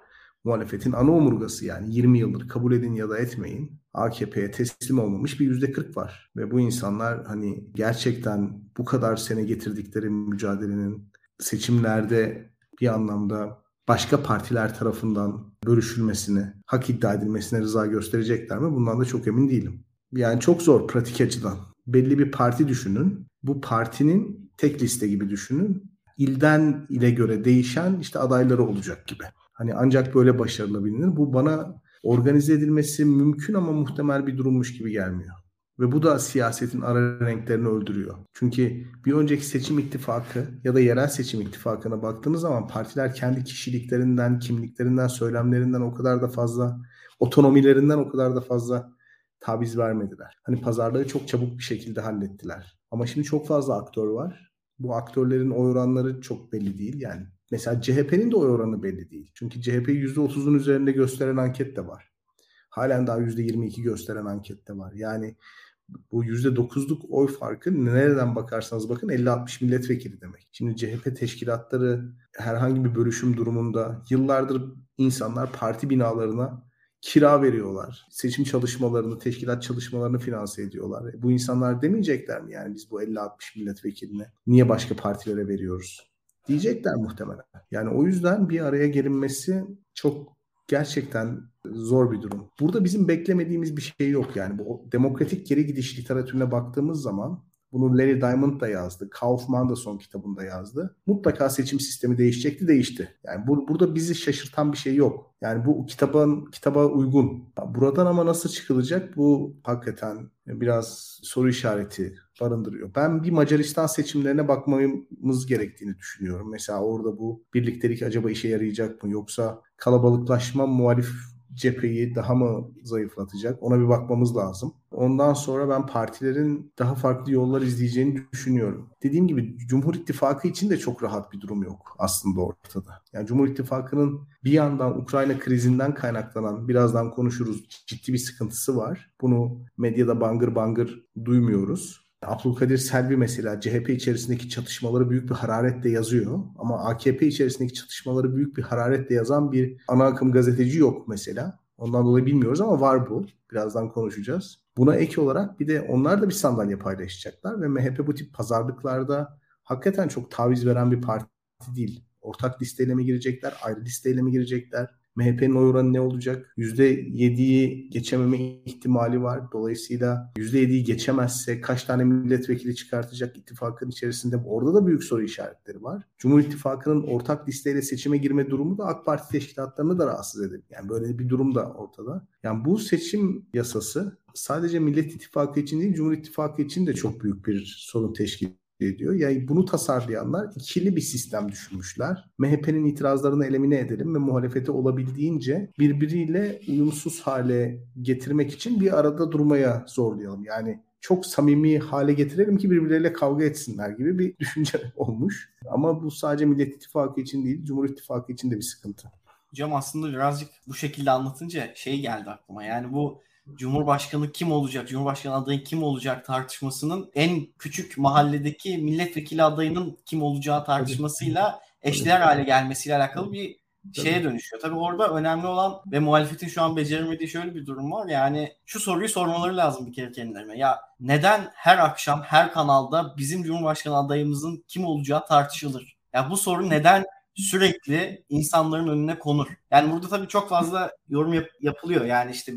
muhalefetin ana omurgası yani 20 yıldır kabul edin ya da etmeyin AKP'ye teslim olmamış bir yüzde 40 var. Ve bu insanlar hani gerçekten bu kadar sene getirdikleri mücadelenin seçimlerde bir anlamda başka partiler tarafından bölüşülmesini, hak iddia edilmesine rıza gösterecekler mi? Bundan da çok emin değilim. Yani çok zor pratik açıdan. Belli bir parti düşünün. Bu partinin tek liste gibi düşünün. İlden ile göre değişen işte adayları olacak gibi. Hani ancak böyle başarılı bilinir. Bu bana organize edilmesi mümkün ama muhtemel bir durummuş gibi gelmiyor. Ve bu da siyasetin ara renklerini öldürüyor. Çünkü bir önceki seçim ittifakı ya da yerel seçim ittifakına baktığınız zaman partiler kendi kişiliklerinden, kimliklerinden, söylemlerinden o kadar da fazla, otonomilerinden o kadar da fazla tabiz vermediler. Hani pazarlığı çok çabuk bir şekilde hallettiler. Ama şimdi çok fazla aktör var. Bu aktörlerin oy oranları çok belli değil. Yani mesela CHP'nin de oy oranı belli değil. Çünkü CHP'yi %30'un üzerinde gösteren anket de var. Halen daha %22 gösteren anket de var. Yani bu %9'luk oy farkı nereden bakarsanız bakın 50-60 milletvekili demek. Şimdi CHP teşkilatları herhangi bir bölüşüm durumunda yıllardır insanlar parti binalarına kira veriyorlar. Seçim çalışmalarını, teşkilat çalışmalarını finanse ediyorlar. E bu insanlar demeyecekler mi yani biz bu 50-60 milletvekiline niye başka partilere veriyoruz? Diyecekler muhtemelen. Yani o yüzden bir araya gelinmesi çok gerçekten zor bir durum. Burada bizim beklemediğimiz bir şey yok yani. Bu demokratik geri gidiş literatürüne baktığımız zaman bunu Larry Diamond da yazdı. Kaufman da son kitabında yazdı. Mutlaka seçim sistemi değişecekti, değişti. Yani bu, burada bizi şaşırtan bir şey yok. Yani bu kitabın kitaba uygun. Buradan ama nasıl çıkılacak bu hakikaten biraz soru işareti barındırıyor. Ben bir Macaristan seçimlerine bakmamız gerektiğini düşünüyorum. Mesela orada bu birliktelik acaba işe yarayacak mı yoksa kalabalıklaşma muhalif cepheyi daha mı zayıflatacak? Ona bir bakmamız lazım. Ondan sonra ben partilerin daha farklı yollar izleyeceğini düşünüyorum. Dediğim gibi Cumhur İttifakı için de çok rahat bir durum yok aslında ortada. Yani Cumhur İttifakı'nın bir yandan Ukrayna krizinden kaynaklanan birazdan konuşuruz ciddi bir sıkıntısı var. Bunu medyada bangır bangır duymuyoruz. Abdülkadir Selvi mesela CHP içerisindeki çatışmaları büyük bir hararetle yazıyor. Ama AKP içerisindeki çatışmaları büyük bir hararetle yazan bir ana akım gazeteci yok mesela. Ondan dolayı bilmiyoruz ama var bu. Birazdan konuşacağız. Buna ek olarak bir de onlar da bir sandalye paylaşacaklar ve MHP bu tip pazarlıklarda hakikaten çok taviz veren bir parti değil. Ortak listeyle mi girecekler, ayrı listeyle mi girecekler? MHP'nin oy oranı ne olacak? %7'yi geçememe ihtimali var. Dolayısıyla %7'yi geçemezse kaç tane milletvekili çıkartacak ittifakın içerisinde? Orada da büyük soru işaretleri var. Cumhur İttifakı'nın ortak listeyle seçime girme durumu da AK Parti teşkilatlarını da rahatsız edebilir. Yani böyle bir durum da ortada. Yani bu seçim yasası sadece Millet İttifakı için değil Cumhur İttifakı için de çok büyük bir sorun teşkil ediyor. Yani bunu tasarlayanlar ikili bir sistem düşünmüşler. MHP'nin itirazlarını elimine edelim ve muhalefeti olabildiğince birbiriyle uyumsuz hale getirmek için bir arada durmaya zorlayalım. Yani çok samimi hale getirelim ki birbirleriyle kavga etsinler gibi bir düşünce olmuş. Ama bu sadece Millet İttifakı için değil, Cumhur İttifakı için de bir sıkıntı. Hocam aslında birazcık bu şekilde anlatınca şey geldi aklıma. Yani bu Cumhurbaşkanı kim olacak, Cumhurbaşkanı adayı kim olacak tartışmasının en küçük mahalledeki milletvekili adayının kim olacağı tartışmasıyla eşdeğer hale gelmesiyle alakalı bir şeye dönüşüyor. Tabii orada önemli olan ve muhalefetin şu an beceremediği şöyle bir durum var. Yani şu soruyu sormaları lazım bir kere kendilerine. Ya neden her akşam her kanalda bizim Cumhurbaşkanı adayımızın kim olacağı tartışılır? Ya bu soru neden sürekli insanların önüne konur? Yani burada tabii çok fazla yorum yap- yapılıyor. Yani işte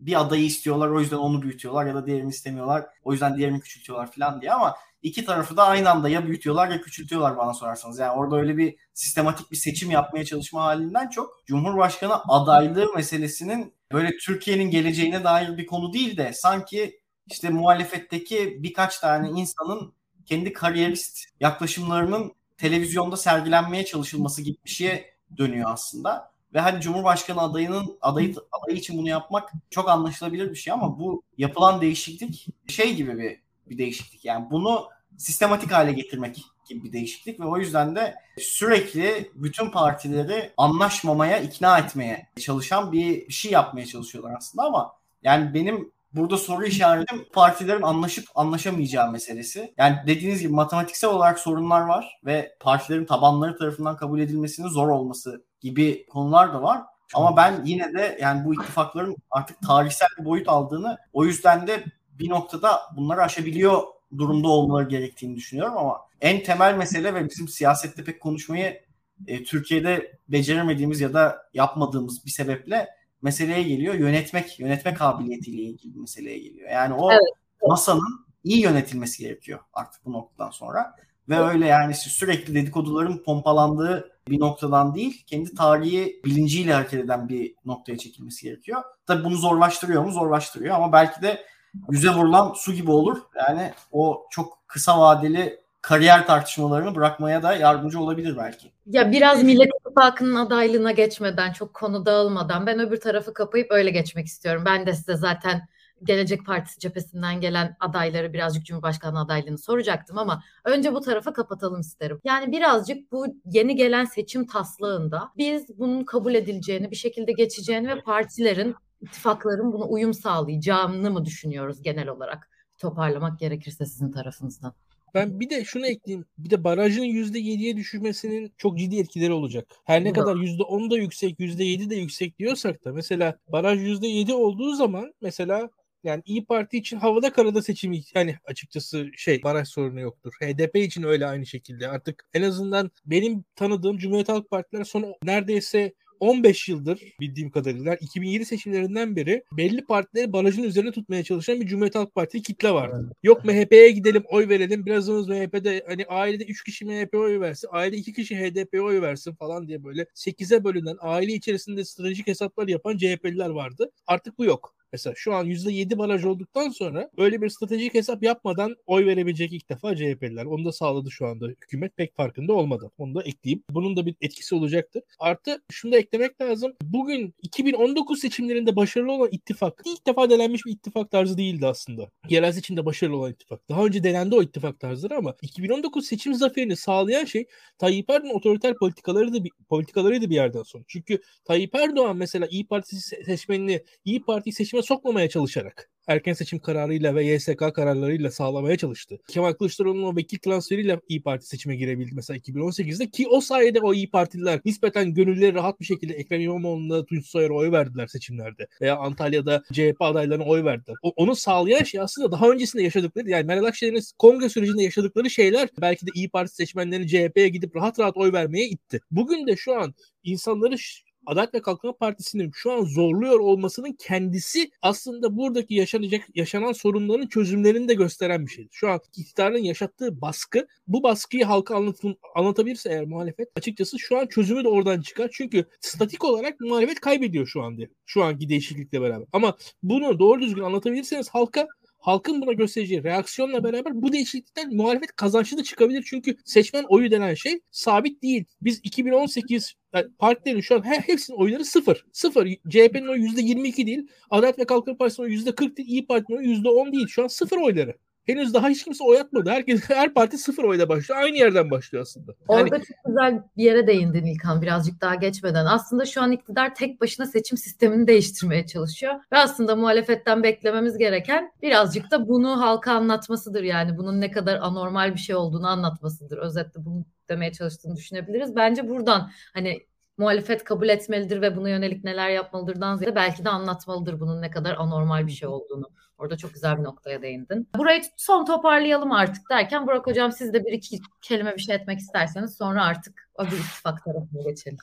bir adayı istiyorlar o yüzden onu büyütüyorlar ya da diğerini istemiyorlar o yüzden diğerini küçültüyorlar falan diye ama iki tarafı da aynı anda ya büyütüyorlar ya küçültüyorlar bana sorarsanız. Yani orada öyle bir sistematik bir seçim yapmaya çalışma halinden çok Cumhurbaşkanı adaylığı meselesinin böyle Türkiye'nin geleceğine dair bir konu değil de sanki işte muhalefetteki birkaç tane insanın kendi kariyerist yaklaşımlarının televizyonda sergilenmeye çalışılması gibi bir şeye dönüyor aslında. Ve hani Cumhurbaşkanı adayının adayı, adayı için bunu yapmak çok anlaşılabilir bir şey ama bu yapılan değişiklik şey gibi bir bir değişiklik. Yani bunu sistematik hale getirmek gibi bir değişiklik ve o yüzden de sürekli bütün partileri anlaşmamaya, ikna etmeye çalışan bir şey yapmaya çalışıyorlar aslında ama yani benim burada soru işaretim partilerin anlaşıp anlaşamayacağı meselesi. Yani dediğiniz gibi matematiksel olarak sorunlar var ve partilerin tabanları tarafından kabul edilmesinin zor olması gibi konular da var. Ama ben yine de yani bu ittifakların artık tarihsel bir boyut aldığını o yüzden de bir noktada bunları aşabiliyor durumda olmaları gerektiğini düşünüyorum ama en temel mesele ve bizim siyasette pek konuşmayı e, Türkiye'de beceremediğimiz ya da yapmadığımız bir sebeple meseleye geliyor. Yönetmek, yönetme kabiliyetiyle ilgili bir meseleye geliyor. Yani o evet. masanın iyi yönetilmesi gerekiyor artık bu noktadan sonra. Ve öyle yani sürekli dedikoduların pompalandığı bir noktadan değil, kendi tarihi bilinciyle hareket eden bir noktaya çekilmesi gerekiyor. Tabii bunu zorlaştırıyor mu? Zorlaştırıyor ama belki de yüze vurulan su gibi olur. Yani o çok kısa vadeli kariyer tartışmalarını bırakmaya da yardımcı olabilir belki. Ya biraz Millet İttifakı'nın adaylığına geçmeden, çok konu dağılmadan ben öbür tarafı kapayıp öyle geçmek istiyorum. Ben de size zaten Gelecek Partisi cephesinden gelen adayları birazcık Cumhurbaşkanı adaylığını soracaktım ama önce bu tarafa kapatalım isterim. Yani birazcık bu yeni gelen seçim taslağında biz bunun kabul edileceğini, bir şekilde geçeceğini ve partilerin, ittifakların buna uyum sağlayacağını mı düşünüyoruz genel olarak? Toparlamak gerekirse sizin tarafınızdan. Ben bir de şunu ekleyeyim. Bir de barajın %7'ye düşürmesinin çok ciddi etkileri olacak. Her ne kadar %10 da yüksek, %7 de yüksek diyorsak da mesela baraj %7 olduğu zaman mesela yani İyi Parti için havada karada seçimi yani açıkçası şey baraj sorunu yoktur. HDP için öyle aynı şekilde. Artık en azından benim tanıdığım Cumhuriyet Halk Partiler son neredeyse 15 yıldır bildiğim kadarıyla 2007 seçimlerinden beri belli partileri barajın üzerine tutmaya çalışan bir Cumhuriyet Halk Partisi kitle vardı. Evet. Yok MHP'ye gidelim oy verelim. Birazımız MHP'de hani ailede 3 kişi MHP oy versin. Aile 2 kişi HDP oy versin falan diye böyle 8'e bölünen aile içerisinde stratejik hesaplar yapan CHP'liler vardı. Artık bu yok. Mesela şu an %7 baraj olduktan sonra öyle bir stratejik hesap yapmadan oy verebilecek ilk defa CHP'liler. Onu da sağladı şu anda hükümet pek farkında olmadan. Onu da ekleyeyim. Bunun da bir etkisi olacaktır. Artı şunu da eklemek lazım. Bugün 2019 seçimlerinde başarılı olan ittifak ilk defa denenmiş bir ittifak tarzı değildi aslında. Yerel seçimde başarılı olan ittifak. Daha önce denendi o ittifak tarzları ama 2019 seçim zaferini sağlayan şey Tayyip Erdoğan otoriter politikaları bir, politikalarıydı bir yerden sonra. Çünkü Tayyip Erdoğan mesela İyi Parti seçmenini İyi Parti seçmen seçime sokmamaya çalışarak erken seçim kararıyla ve YSK kararlarıyla sağlamaya çalıştı. Kemal Kılıçdaroğlu'nun o vekil transferiyle İyi Parti seçime girebildi mesela 2018'de ki o sayede o İyi Partililer nispeten gönülleri rahat bir şekilde Ekrem İmamoğlu'na Tunç Soyer'e oy verdiler seçimlerde. Veya Antalya'da CHP adaylarına oy verdiler. O, onu sağlayan şey aslında daha öncesinde yaşadıkları yani Meral Akşener'in kongre sürecinde yaşadıkları şeyler belki de İyi Parti seçmenlerini CHP'ye gidip rahat rahat oy vermeye itti. Bugün de şu an insanları Adalet ve Kalkınma Partisi'nin şu an zorluyor olmasının kendisi aslında buradaki yaşanacak yaşanan sorunların çözümlerini de gösteren bir şeydir. Şu an iktidarın yaşattığı baskı bu baskıyı halka anlatın, anlatabilirse eğer muhalefet açıkçası şu an çözümü de oradan çıkar. Çünkü statik olarak muhalefet kaybediyor şu an diye. Şu anki değişiklikle beraber. Ama bunu doğru düzgün anlatabilirseniz halka halkın buna göstereceği reaksiyonla beraber bu değişiklikten muhalefet kazançlı da çıkabilir. Çünkü seçmen oyu denen şey sabit değil. Biz 2018 yani partilerin şu an her, hepsinin oyları sıfır. Sıfır. CHP'nin oyu %22 değil. Adalet ve Kalkınma Partisi'nin oyu %40 değil. İyi Parti'nin oyu %10 değil. Şu an sıfır oyları. Henüz daha hiç kimse oy atmadı. Herkes, her parti sıfır oyla başlıyor. Aynı yerden başlıyor aslında. Yani... Orada çok güzel bir yere değindin İlkan birazcık daha geçmeden. Aslında şu an iktidar tek başına seçim sistemini değiştirmeye çalışıyor. Ve aslında muhalefetten beklememiz gereken birazcık da bunu halka anlatmasıdır. Yani bunun ne kadar anormal bir şey olduğunu anlatmasıdır. Özetle bunu demeye çalıştığını düşünebiliriz. Bence buradan hani muhalefet kabul etmelidir ve buna yönelik neler yapmalıdırdan ziyade belki de anlatmalıdır bunun ne kadar anormal bir şey olduğunu. Orada çok güzel bir noktaya değindin. Burayı son toparlayalım artık derken Burak Hocam siz de bir iki kelime bir şey etmek isterseniz sonra artık o bir ittifak tarafına geçelim.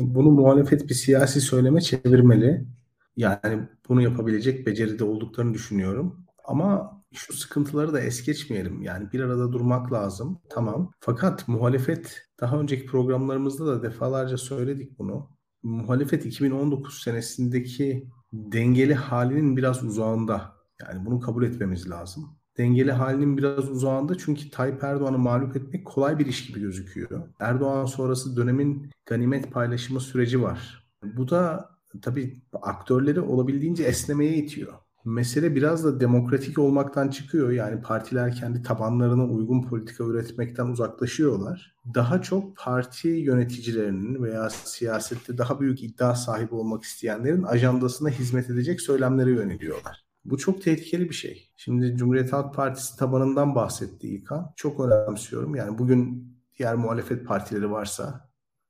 Bunu muhalefet bir siyasi söyleme çevirmeli. Yani bunu yapabilecek beceride olduklarını düşünüyorum. Ama şu sıkıntıları da es geçmeyelim. Yani bir arada durmak lazım. Tamam. Fakat muhalefet daha önceki programlarımızda da defalarca söyledik bunu. Muhalefet 2019 senesindeki dengeli halinin biraz uzağında. Yani bunu kabul etmemiz lazım. Dengeli halinin biraz uzağında çünkü Tayyip Erdoğan'ı mağlup etmek kolay bir iş gibi gözüküyor. Erdoğan sonrası dönemin ganimet paylaşımı süreci var. Bu da tabii aktörleri olabildiğince esnemeye itiyor. Mesele biraz da demokratik olmaktan çıkıyor. Yani partiler kendi tabanlarına uygun politika üretmekten uzaklaşıyorlar. Daha çok parti yöneticilerinin veya siyasette daha büyük iddia sahibi olmak isteyenlerin ajandasına hizmet edecek söylemlere yöneliyorlar. Bu çok tehlikeli bir şey. Şimdi Cumhuriyet Halk Partisi tabanından bahsetti İlkan. Çok önemsiyorum. Yani bugün diğer muhalefet partileri varsa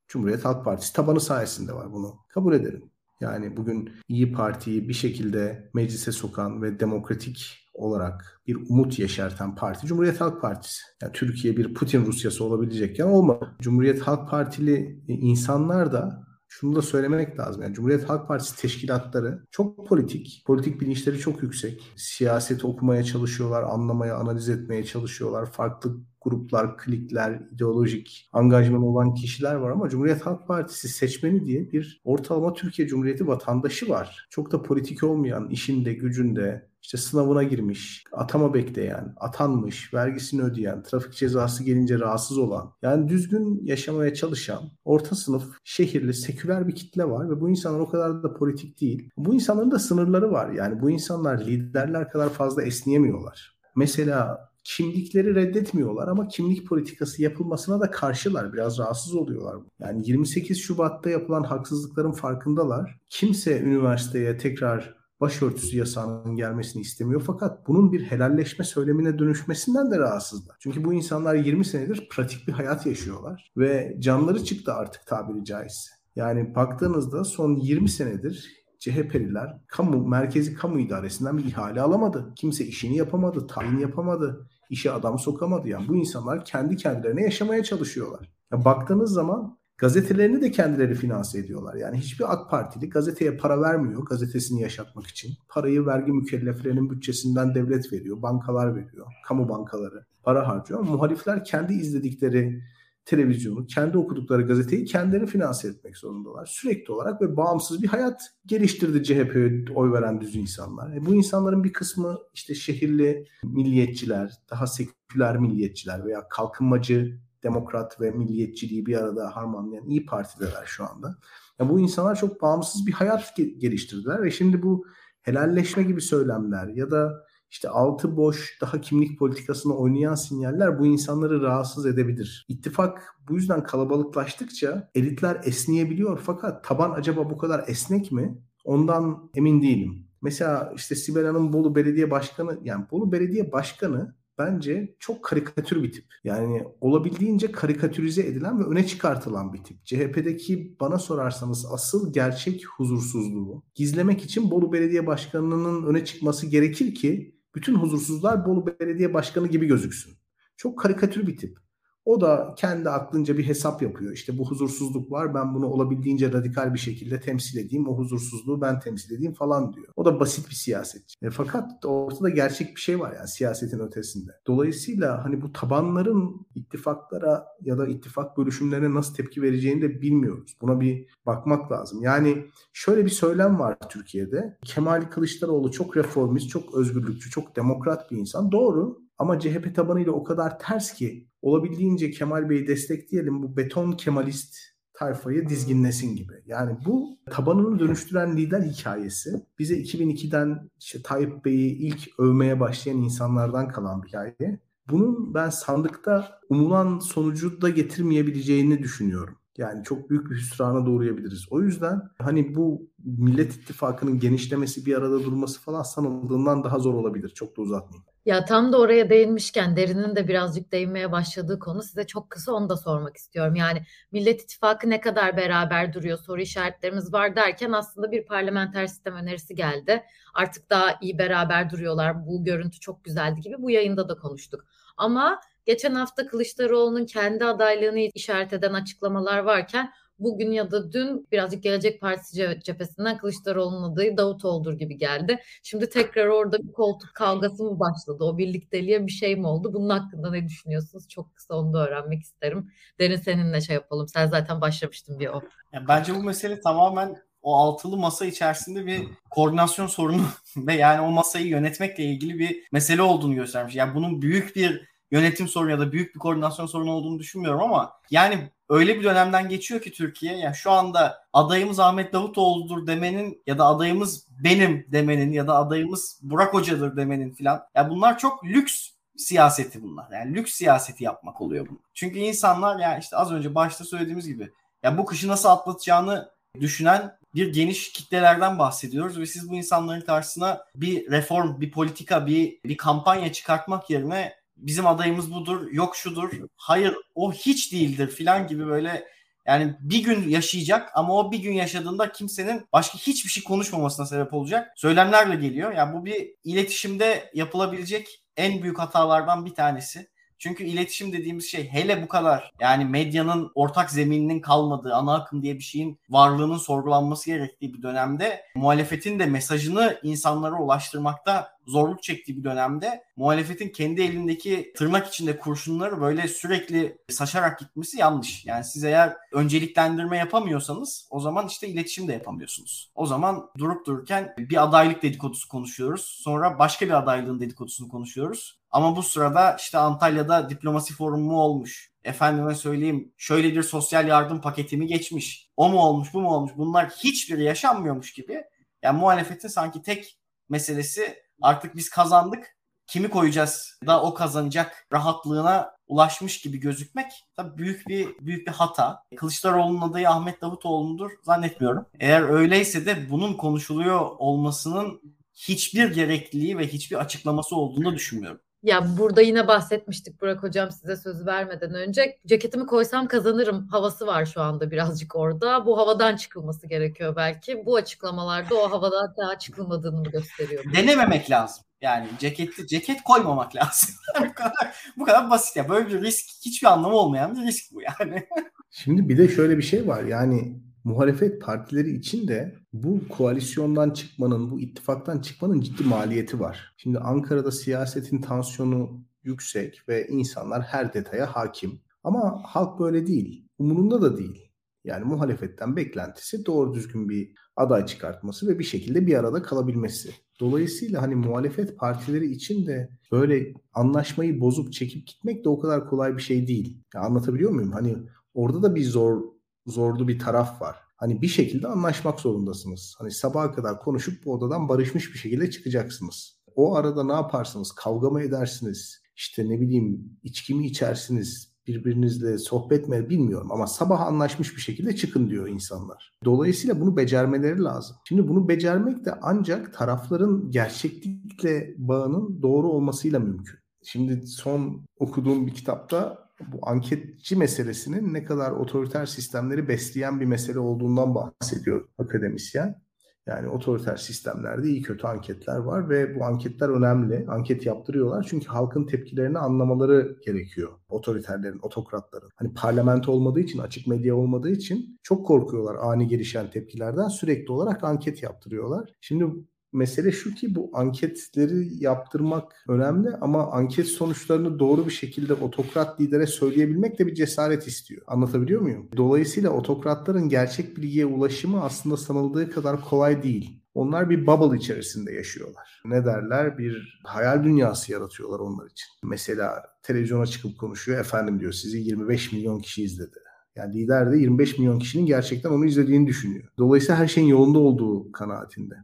Cumhuriyet Halk Partisi tabanı sayesinde var bunu. Kabul edelim. Yani bugün İyi Parti'yi bir şekilde meclise sokan ve demokratik olarak bir umut yeşerten parti Cumhuriyet Halk Partisi. Yani Türkiye bir Putin Rusyası olabilecekken olmadı. Cumhuriyet Halk Partili insanlar da şunu da söylemek lazım. Yani Cumhuriyet Halk Partisi teşkilatları çok politik. Politik bilinçleri çok yüksek. Siyaseti okumaya çalışıyorlar, anlamaya, analiz etmeye çalışıyorlar. Farklı gruplar, klikler, ideolojik angajman olan kişiler var ama Cumhuriyet Halk Partisi seçmeni diye bir ortalama Türkiye Cumhuriyeti vatandaşı var. Çok da politik olmayan, işinde, gücünde, işte sınavına girmiş, atama bekleyen, atanmış, vergisini ödeyen, trafik cezası gelince rahatsız olan, yani düzgün yaşamaya çalışan, orta sınıf, şehirli, seküler bir kitle var ve bu insanlar o kadar da politik değil. Bu insanların da sınırları var. Yani bu insanlar liderler kadar fazla esneyemiyorlar. Mesela kimlikleri reddetmiyorlar ama kimlik politikası yapılmasına da karşılar. Biraz rahatsız oluyorlar. Yani 28 Şubat'ta yapılan haksızlıkların farkındalar. Kimse üniversiteye tekrar başörtüsü yasağının gelmesini istemiyor. Fakat bunun bir helalleşme söylemine dönüşmesinden de rahatsızlar. Çünkü bu insanlar 20 senedir pratik bir hayat yaşıyorlar ve canları çıktı artık tabiri caizse. Yani baktığınızda son 20 senedir CHP'liler kamu merkezi kamu idaresinden bir ihale alamadı. Kimse işini yapamadı, tayin yapamadı, işe adam sokamadı. Yani bu insanlar kendi kendilerine yaşamaya çalışıyorlar. Ya baktığınız zaman gazetelerini de kendileri finanse ediyorlar. Yani hiçbir AK Partili gazeteye para vermiyor gazetesini yaşatmak için. Parayı vergi mükelleflerinin bütçesinden devlet veriyor, bankalar veriyor, kamu bankaları para harcıyor. Muhalifler kendi izledikleri televizyonu, kendi okudukları gazeteyi kendileri finanse etmek zorundalar. Sürekli olarak ve bağımsız bir hayat geliştirdi CHP'ye oy veren düz insanlar. E bu insanların bir kısmı işte şehirli milliyetçiler, daha seküler milliyetçiler veya kalkınmacı demokrat ve milliyetçiliği bir arada harmanlayan iyi partideler şu anda. Ya bu insanlar çok bağımsız bir hayat geliştirdiler ve şimdi bu helalleşme gibi söylemler ya da işte altı boş daha kimlik politikasını oynayan sinyaller bu insanları rahatsız edebilir. İttifak bu yüzden kalabalıklaştıkça elitler esneyebiliyor fakat taban acaba bu kadar esnek mi? Ondan emin değilim. Mesela işte Sibel Hanım Bolu Belediye Başkanı yani Bolu Belediye Başkanı bence çok karikatür bir tip. Yani olabildiğince karikatürize edilen ve öne çıkartılan bir tip. CHP'deki bana sorarsanız asıl gerçek huzursuzluğu gizlemek için Bolu Belediye Başkanı'nın öne çıkması gerekir ki bütün huzursuzlar Bolu Belediye Başkanı gibi gözüksün. Çok karikatür bir tip. O da kendi aklınca bir hesap yapıyor. İşte bu huzursuzluk var ben bunu olabildiğince radikal bir şekilde temsil edeyim. O huzursuzluğu ben temsil edeyim falan diyor. O da basit bir siyasetçi. E, fakat ortada gerçek bir şey var yani siyasetin ötesinde. Dolayısıyla hani bu tabanların ittifaklara ya da ittifak bölüşümlerine nasıl tepki vereceğini de bilmiyoruz. Buna bir bakmak lazım. Yani şöyle bir söylem var Türkiye'de. Kemal Kılıçdaroğlu çok reformist, çok özgürlükçü, çok demokrat bir insan. Doğru ama CHP tabanıyla o kadar ters ki olabildiğince Kemal Bey'i destekleyelim bu beton Kemalist tayfayı dizginlesin gibi. Yani bu tabanını dönüştüren lider hikayesi bize 2002'den işte Tayyip Bey'i ilk övmeye başlayan insanlardan kalan bir hikaye. Bunun ben sandıkta umulan sonucu da getirmeyebileceğini düşünüyorum. Yani çok büyük bir hüsrana doğrayabiliriz. O yüzden hani bu Millet İttifakı'nın genişlemesi bir arada durması falan sanıldığından daha zor olabilir. Çok da uzatmayayım. Ya tam da oraya değinmişken Derin'in de birazcık değinmeye başladığı konu size çok kısa onu da sormak istiyorum. Yani Millet İttifakı ne kadar beraber duruyor soru işaretlerimiz var derken aslında bir parlamenter sistem önerisi geldi. Artık daha iyi beraber duruyorlar bu görüntü çok güzeldi gibi bu yayında da konuştuk. Ama geçen hafta Kılıçdaroğlu'nun kendi adaylığını işaret eden açıklamalar varken bugün ya da dün birazcık Gelecek Partisi cephesinden Kılıçdaroğlu'nun adayı Davutoğlu'dur gibi geldi. Şimdi tekrar orada bir koltuk kavgası mı başladı? O birlikteliğe bir şey mi oldu? Bunun hakkında ne düşünüyorsunuz? Çok kısa onu da öğrenmek isterim. Derin seninle şey yapalım. Sen zaten başlamıştın bir o. Ya bence bu mesele tamamen o altılı masa içerisinde bir koordinasyon sorunu ve yani o masayı yönetmekle ilgili bir mesele olduğunu göstermiş. Yani bunun büyük bir yönetim sorunu ya da büyük bir koordinasyon sorunu olduğunu düşünmüyorum ama yani öyle bir dönemden geçiyor ki Türkiye yani şu anda adayımız Ahmet Davutoğlu'dur demenin ya da adayımız benim demenin ya da adayımız Burak Hoca'dır demenin filan ya bunlar çok lüks siyaseti bunlar. Yani lüks siyaseti yapmak oluyor bu. Çünkü insanlar yani işte az önce başta söylediğimiz gibi ya bu kışı nasıl atlatacağını düşünen bir geniş kitlelerden bahsediyoruz ve siz bu insanların karşısına bir reform, bir politika, bir bir kampanya çıkartmak yerine bizim adayımız budur, yok şudur, hayır o hiç değildir filan gibi böyle yani bir gün yaşayacak ama o bir gün yaşadığında kimsenin başka hiçbir şey konuşmamasına sebep olacak söylemlerle geliyor. Yani bu bir iletişimde yapılabilecek en büyük hatalardan bir tanesi. Çünkü iletişim dediğimiz şey hele bu kadar yani medyanın ortak zemininin kalmadığı ana akım diye bir şeyin varlığının sorgulanması gerektiği bir dönemde muhalefetin de mesajını insanlara ulaştırmakta zorluk çektiği bir dönemde muhalefetin kendi elindeki tırnak içinde kurşunları böyle sürekli saçarak gitmesi yanlış. Yani siz eğer önceliklendirme yapamıyorsanız o zaman işte iletişim de yapamıyorsunuz. O zaman durup dururken bir adaylık dedikodusu konuşuyoruz. Sonra başka bir adaylığın dedikodusunu konuşuyoruz. Ama bu sırada işte Antalya'da diplomasi forumu olmuş. Efendime söyleyeyim şöyle bir sosyal yardım paketimi geçmiş. O mu olmuş bu mu olmuş bunlar hiçbiri yaşanmıyormuş gibi. Yani muhalefetin sanki tek meselesi artık biz kazandık. Kimi koyacağız da o kazanacak rahatlığına ulaşmış gibi gözükmek tabii büyük bir büyük bir hata. Kılıçdaroğlu'nun adayı Ahmet Davutoğlu'ndur zannetmiyorum. Eğer öyleyse de bunun konuşuluyor olmasının hiçbir gerekliliği ve hiçbir açıklaması olduğunu düşünmüyorum. Ya burada yine bahsetmiştik Burak Hocam size sözü vermeden önce. Ceketimi koysam kazanırım havası var şu anda birazcık orada. Bu havadan çıkılması gerekiyor belki. Bu açıklamalarda o havadan daha çıkılmadığını mı gösteriyor? Denememek lazım. Yani ceketli ceket koymamak lazım. bu kadar bu kadar basit ya. Böyle bir risk hiçbir anlamı olmayan bir risk bu yani. Şimdi bir de şöyle bir şey var. Yani muhalefet partileri için de bu koalisyondan çıkmanın, bu ittifaktan çıkmanın ciddi maliyeti var. Şimdi Ankara'da siyasetin tansiyonu yüksek ve insanlar her detaya hakim. Ama halk böyle değil. Umurunda da değil. Yani muhalefetten beklentisi doğru düzgün bir aday çıkartması ve bir şekilde bir arada kalabilmesi. Dolayısıyla hani muhalefet partileri için de böyle anlaşmayı bozup çekip gitmek de o kadar kolay bir şey değil. Ya anlatabiliyor muyum? Hani orada da bir zor zorlu bir taraf var. Hani bir şekilde anlaşmak zorundasınız. Hani sabaha kadar konuşup bu odadan barışmış bir şekilde çıkacaksınız. O arada ne yaparsınız? Kavga mı edersiniz? İşte ne bileyim içki mi içersiniz? birbirinizle sohbet mi bilmiyorum ama sabah anlaşmış bir şekilde çıkın diyor insanlar. Dolayısıyla bunu becermeleri lazım. Şimdi bunu becermek de ancak tarafların gerçeklikle bağının doğru olmasıyla mümkün. Şimdi son okuduğum bir kitapta bu anketçi meselesinin ne kadar otoriter sistemleri besleyen bir mesele olduğundan bahsediyor akademisyen. Yani otoriter sistemlerde iyi kötü anketler var ve bu anketler önemli. Anket yaptırıyorlar çünkü halkın tepkilerini anlamaları gerekiyor. Otoriterlerin, otokratların. Hani parlamento olmadığı için, açık medya olmadığı için çok korkuyorlar ani gelişen tepkilerden. Sürekli olarak anket yaptırıyorlar. Şimdi mesele şu ki bu anketleri yaptırmak önemli ama anket sonuçlarını doğru bir şekilde otokrat lidere söyleyebilmek de bir cesaret istiyor. Anlatabiliyor muyum? Dolayısıyla otokratların gerçek bilgiye ulaşımı aslında sanıldığı kadar kolay değil. Onlar bir bubble içerisinde yaşıyorlar. Ne derler? Bir hayal dünyası yaratıyorlar onlar için. Mesela televizyona çıkıp konuşuyor. Efendim diyor sizi 25 milyon kişi izledi. Yani lider de 25 milyon kişinin gerçekten onu izlediğini düşünüyor. Dolayısıyla her şeyin yolunda olduğu kanaatinde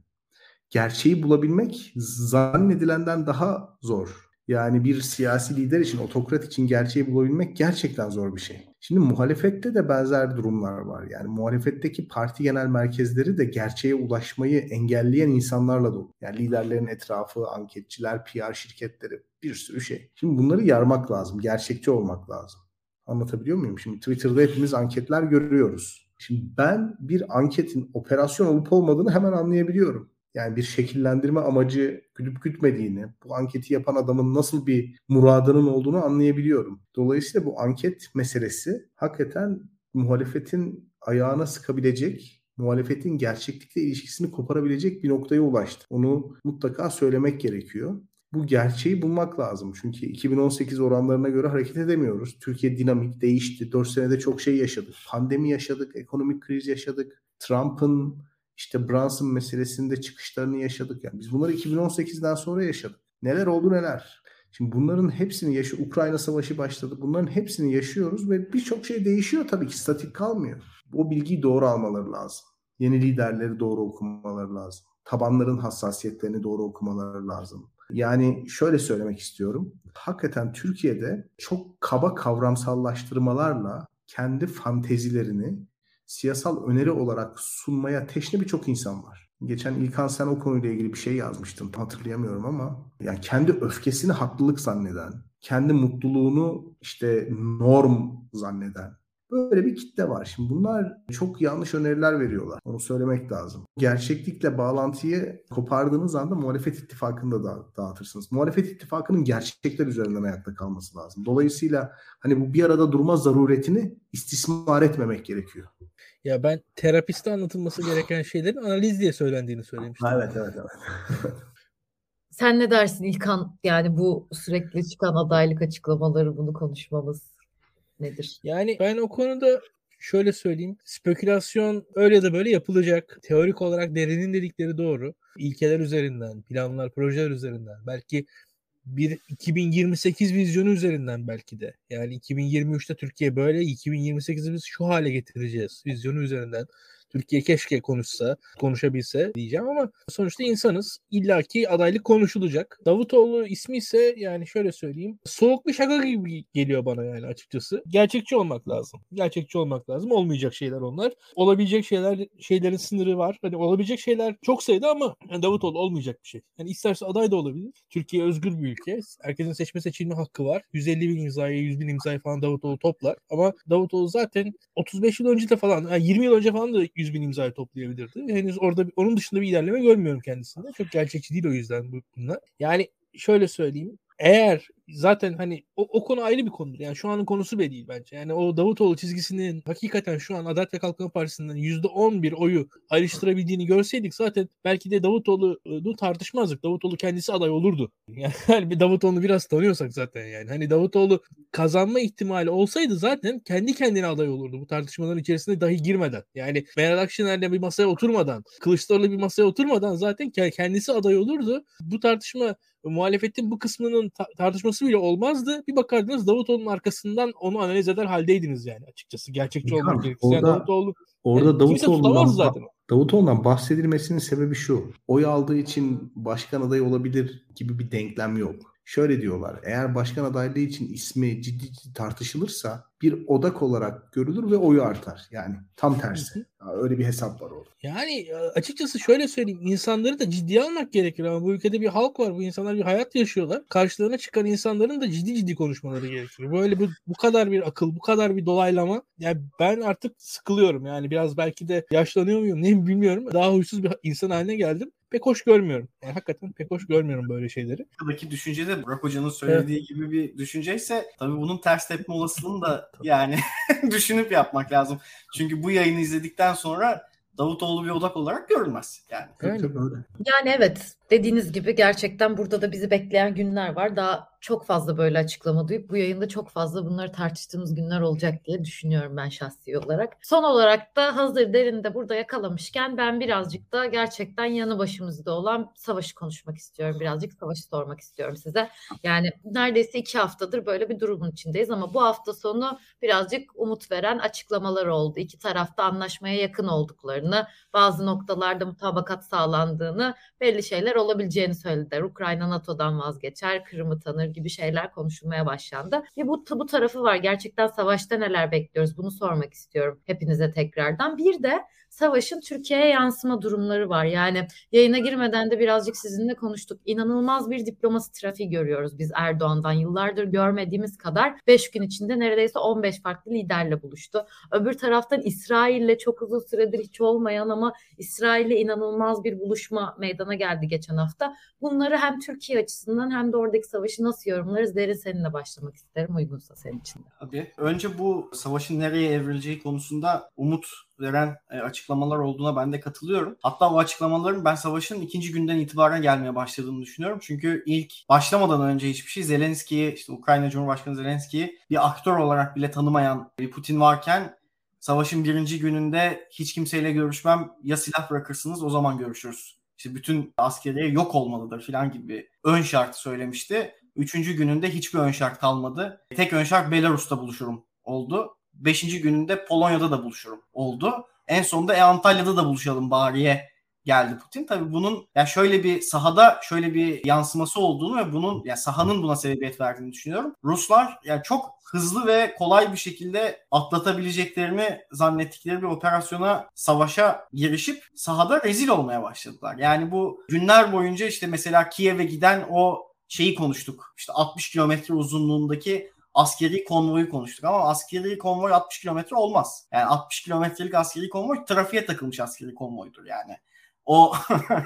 gerçeği bulabilmek zannedilenden daha zor. Yani bir siyasi lider için, otokrat için gerçeği bulabilmek gerçekten zor bir şey. Şimdi muhalefette de benzer durumlar var. Yani muhalefetteki parti genel merkezleri de gerçeğe ulaşmayı engelleyen insanlarla dolu. Yani liderlerin etrafı, anketçiler, PR şirketleri bir sürü şey. Şimdi bunları yarmak lazım, gerçekçi olmak lazım. Anlatabiliyor muyum? Şimdi Twitter'da hepimiz anketler görüyoruz. Şimdi ben bir anketin operasyon olup olmadığını hemen anlayabiliyorum yani bir şekillendirme amacı güdüp gütmediğini, bu anketi yapan adamın nasıl bir muradının olduğunu anlayabiliyorum. Dolayısıyla bu anket meselesi hakikaten muhalefetin ayağına sıkabilecek, muhalefetin gerçeklikle ilişkisini koparabilecek bir noktaya ulaştı. Onu mutlaka söylemek gerekiyor. Bu gerçeği bulmak lazım. Çünkü 2018 oranlarına göre hareket edemiyoruz. Türkiye dinamik, değişti. 4 senede çok şey yaşadık. Pandemi yaşadık, ekonomik kriz yaşadık. Trump'ın işte Brunson meselesinde çıkışlarını yaşadık. Yani biz bunları 2018'den sonra yaşadık. Neler oldu neler. Şimdi bunların hepsini yaşı Ukrayna Savaşı başladı. Bunların hepsini yaşıyoruz ve birçok şey değişiyor tabii ki statik kalmıyor. O bilgiyi doğru almaları lazım. Yeni liderleri doğru okumaları lazım. Tabanların hassasiyetlerini doğru okumaları lazım. Yani şöyle söylemek istiyorum. Hakikaten Türkiye'de çok kaba kavramsallaştırmalarla kendi fantezilerini siyasal öneri olarak sunmaya teşne birçok insan var. Geçen İlkan sen o konuyla ilgili bir şey yazmıştın. Hatırlayamıyorum ama yani kendi öfkesini haklılık zanneden, kendi mutluluğunu işte norm zanneden, Böyle bir kitle var. Şimdi bunlar çok yanlış öneriler veriyorlar. Onu söylemek lazım. Gerçeklikle bağlantıyı kopardığınız anda muhalefet ittifakını da dağıtırsınız. Muhalefet ittifakının gerçekler üzerinden ayakta kalması lazım. Dolayısıyla hani bu bir arada durma zaruretini istismar etmemek gerekiyor. Ya ben terapiste anlatılması gereken şeylerin analiz diye söylendiğini söylemiştim. Evet evet evet. Sen ne dersin İlkan? Yani bu sürekli çıkan adaylık açıklamaları bunu konuşmamız nedir? Yani ben o konuda şöyle söyleyeyim. Spekülasyon öyle de böyle yapılacak. Teorik olarak derinin dedikleri doğru. İlkeler üzerinden, planlar, projeler üzerinden. Belki bir 2028 vizyonu üzerinden belki de. Yani 2023'te Türkiye böyle, 2028'i biz şu hale getireceğiz vizyonu üzerinden Türkiye keşke konuşsa, konuşabilse diyeceğim ama sonuçta insanız. İlla ki adaylık konuşulacak. Davutoğlu ismi ise yani şöyle söyleyeyim. Soğuk bir şaka gibi geliyor bana yani açıkçası. Gerçekçi olmak lazım. Gerçekçi olmak lazım. Olmayacak şeyler onlar. Olabilecek şeyler şeylerin sınırı var. Hani olabilecek şeyler çok sayıda ama yani Davutoğlu olmayacak bir şey. Yani isterse aday da olabilir. Türkiye özgür bir ülke. Herkesin seçme seçilme hakkı var. 150 bin imzaya, 100 bin imzayı falan Davutoğlu toplar. Ama Davutoğlu zaten 35 yıl önce de falan, yani 20 yıl önce falan da 100 bin imzayı toplayabilirdi. Henüz orada onun dışında bir ilerleme görmüyorum kendisinde. Çok gerçekçi değil o yüzden bunlar. Yani şöyle söyleyeyim. Eğer zaten hani o, o konu ayrı bir konudur. Yani şu anın konusu bile değil bence. Yani o Davutoğlu çizgisinin hakikaten şu an Adalet ve Kalkınma Partisi'nden %11 oyu ayrıştırabildiğini görseydik zaten belki de Davutoğlu'nu tartışmazdık. Davutoğlu kendisi aday olurdu. Yani bir Davutoğlu'nu biraz tanıyorsak zaten yani. Hani Davutoğlu kazanma ihtimali olsaydı zaten kendi kendine aday olurdu. Bu tartışmaların içerisinde dahi girmeden. Yani Meral Akşener'le bir masaya oturmadan, Kılıçdaroğlu bir masaya oturmadan zaten kendisi aday olurdu. Bu tartışma muhalefetin bu kısmının ta- tartışması bile olmazdı. Bir bakardınız Davutoğlu'nun arkasından onu analiz eder haldeydiniz yani açıkçası. Gerçekçi ya, olmak gerekirse. Yani Davutoğlu Orada yani Davutoğlu'ndan, zaten. Davutoğlu'ndan bahsedilmesinin sebebi şu. Oy aldığı için başkan adayı olabilir gibi bir denklem yok. Şöyle diyorlar. Eğer başkan adaylığı için ismi ciddi ciddi tartışılırsa bir odak olarak görülür ve oyu artar. Yani tam tersi. Öyle bir hesap var orada. Yani e, açıkçası şöyle söyleyeyim. insanları da ciddiye almak gerekir ama bu ülkede bir halk var. Bu insanlar bir hayat yaşıyorlar. Karşılarına çıkan insanların da ciddi ciddi konuşmaları gerekiyor. Böyle bu, bu kadar bir akıl, bu kadar bir dolaylama. Yani ben artık sıkılıyorum. Yani biraz belki de yaşlanıyor muyum ne bilmiyorum. Daha huysuz bir insan haline geldim pek hoş görmüyorum. Yani hakikaten pek hoş görmüyorum böyle şeyleri. Buradaki düşünce de Burak Hoca'nın söylediği evet. gibi bir düşünceyse tabii bunun ters tepme olasılığını da yani düşünüp yapmak lazım. Çünkü bu yayını izledikten sonra Davutoğlu bir odak olarak görülmez. Yani. Yani, yani evet dediğiniz gibi gerçekten burada da bizi bekleyen günler var. Daha çok fazla böyle açıklama duyup bu yayında çok fazla bunları tartıştığımız günler olacak diye düşünüyorum ben şahsi olarak. Son olarak da hazır derinde burada yakalamışken ben birazcık da gerçekten yanı başımızda olan savaşı konuşmak istiyorum. Birazcık savaşı sormak istiyorum size. Yani neredeyse iki haftadır böyle bir durumun içindeyiz ama bu hafta sonu birazcık umut veren açıklamalar oldu. İki tarafta anlaşmaya yakın olduklarını, bazı noktalarda mutabakat sağlandığını, belli şeyler olabileceğini söylediler. Ukrayna NATO'dan vazgeçer, Kırım'ı tanır gibi şeyler konuşulmaya başlandı. Ve bu, bu tarafı var. Gerçekten savaşta neler bekliyoruz? Bunu sormak istiyorum hepinize tekrardan. Bir de savaşın Türkiye'ye yansıma durumları var. Yani yayına girmeden de birazcık sizinle konuştuk. İnanılmaz bir diplomasi trafiği görüyoruz biz Erdoğan'dan. Yıllardır görmediğimiz kadar 5 gün içinde neredeyse 15 farklı liderle buluştu. Öbür taraftan İsrail'le çok uzun süredir hiç olmayan ama İsrail'le inanılmaz bir buluşma meydana geldi geçen hafta. Bunları hem Türkiye açısından hem de oradaki savaşı nasıl yorumlarız? Derin seninle başlamak isterim uygunsa senin için. Tabii. Önce bu savaşın nereye evrileceği konusunda umut veren e, açıklamalar olduğuna ben de katılıyorum. Hatta o açıklamaların ben savaşın ikinci günden itibaren gelmeye başladığını düşünüyorum. Çünkü ilk başlamadan önce hiçbir şey Zelenski'yi, işte Ukrayna Cumhurbaşkanı Zelenski'yi bir aktör olarak bile tanımayan bir Putin varken savaşın birinci gününde hiç kimseyle görüşmem ya silah bırakırsınız o zaman görüşürüz. İşte bütün askeriye yok olmalıdır falan gibi ön şartı söylemişti. Üçüncü gününde hiçbir ön şart kalmadı. Tek ön şart Belarus'ta buluşurum oldu. Beşinci gününde Polonya'da da buluşurum oldu. En sonunda e, Antalya'da da buluşalım bariye geldi Putin. Tabii bunun ya şöyle bir sahada şöyle bir yansıması olduğunu ve bunun ya sahanın buna sebebiyet verdiğini düşünüyorum. Ruslar yani çok hızlı ve kolay bir şekilde atlatabileceklerini zannettikleri bir operasyona savaşa girişip sahada rezil olmaya başladılar. Yani bu günler boyunca işte mesela Kiev'e giden o şeyi konuştuk. İşte 60 kilometre uzunluğundaki askeri konvoyu konuştuk ama askeri konvoy 60 kilometre olmaz. Yani 60 kilometrelik askeri konvoy trafiğe takılmış askeri konvoydur yani. O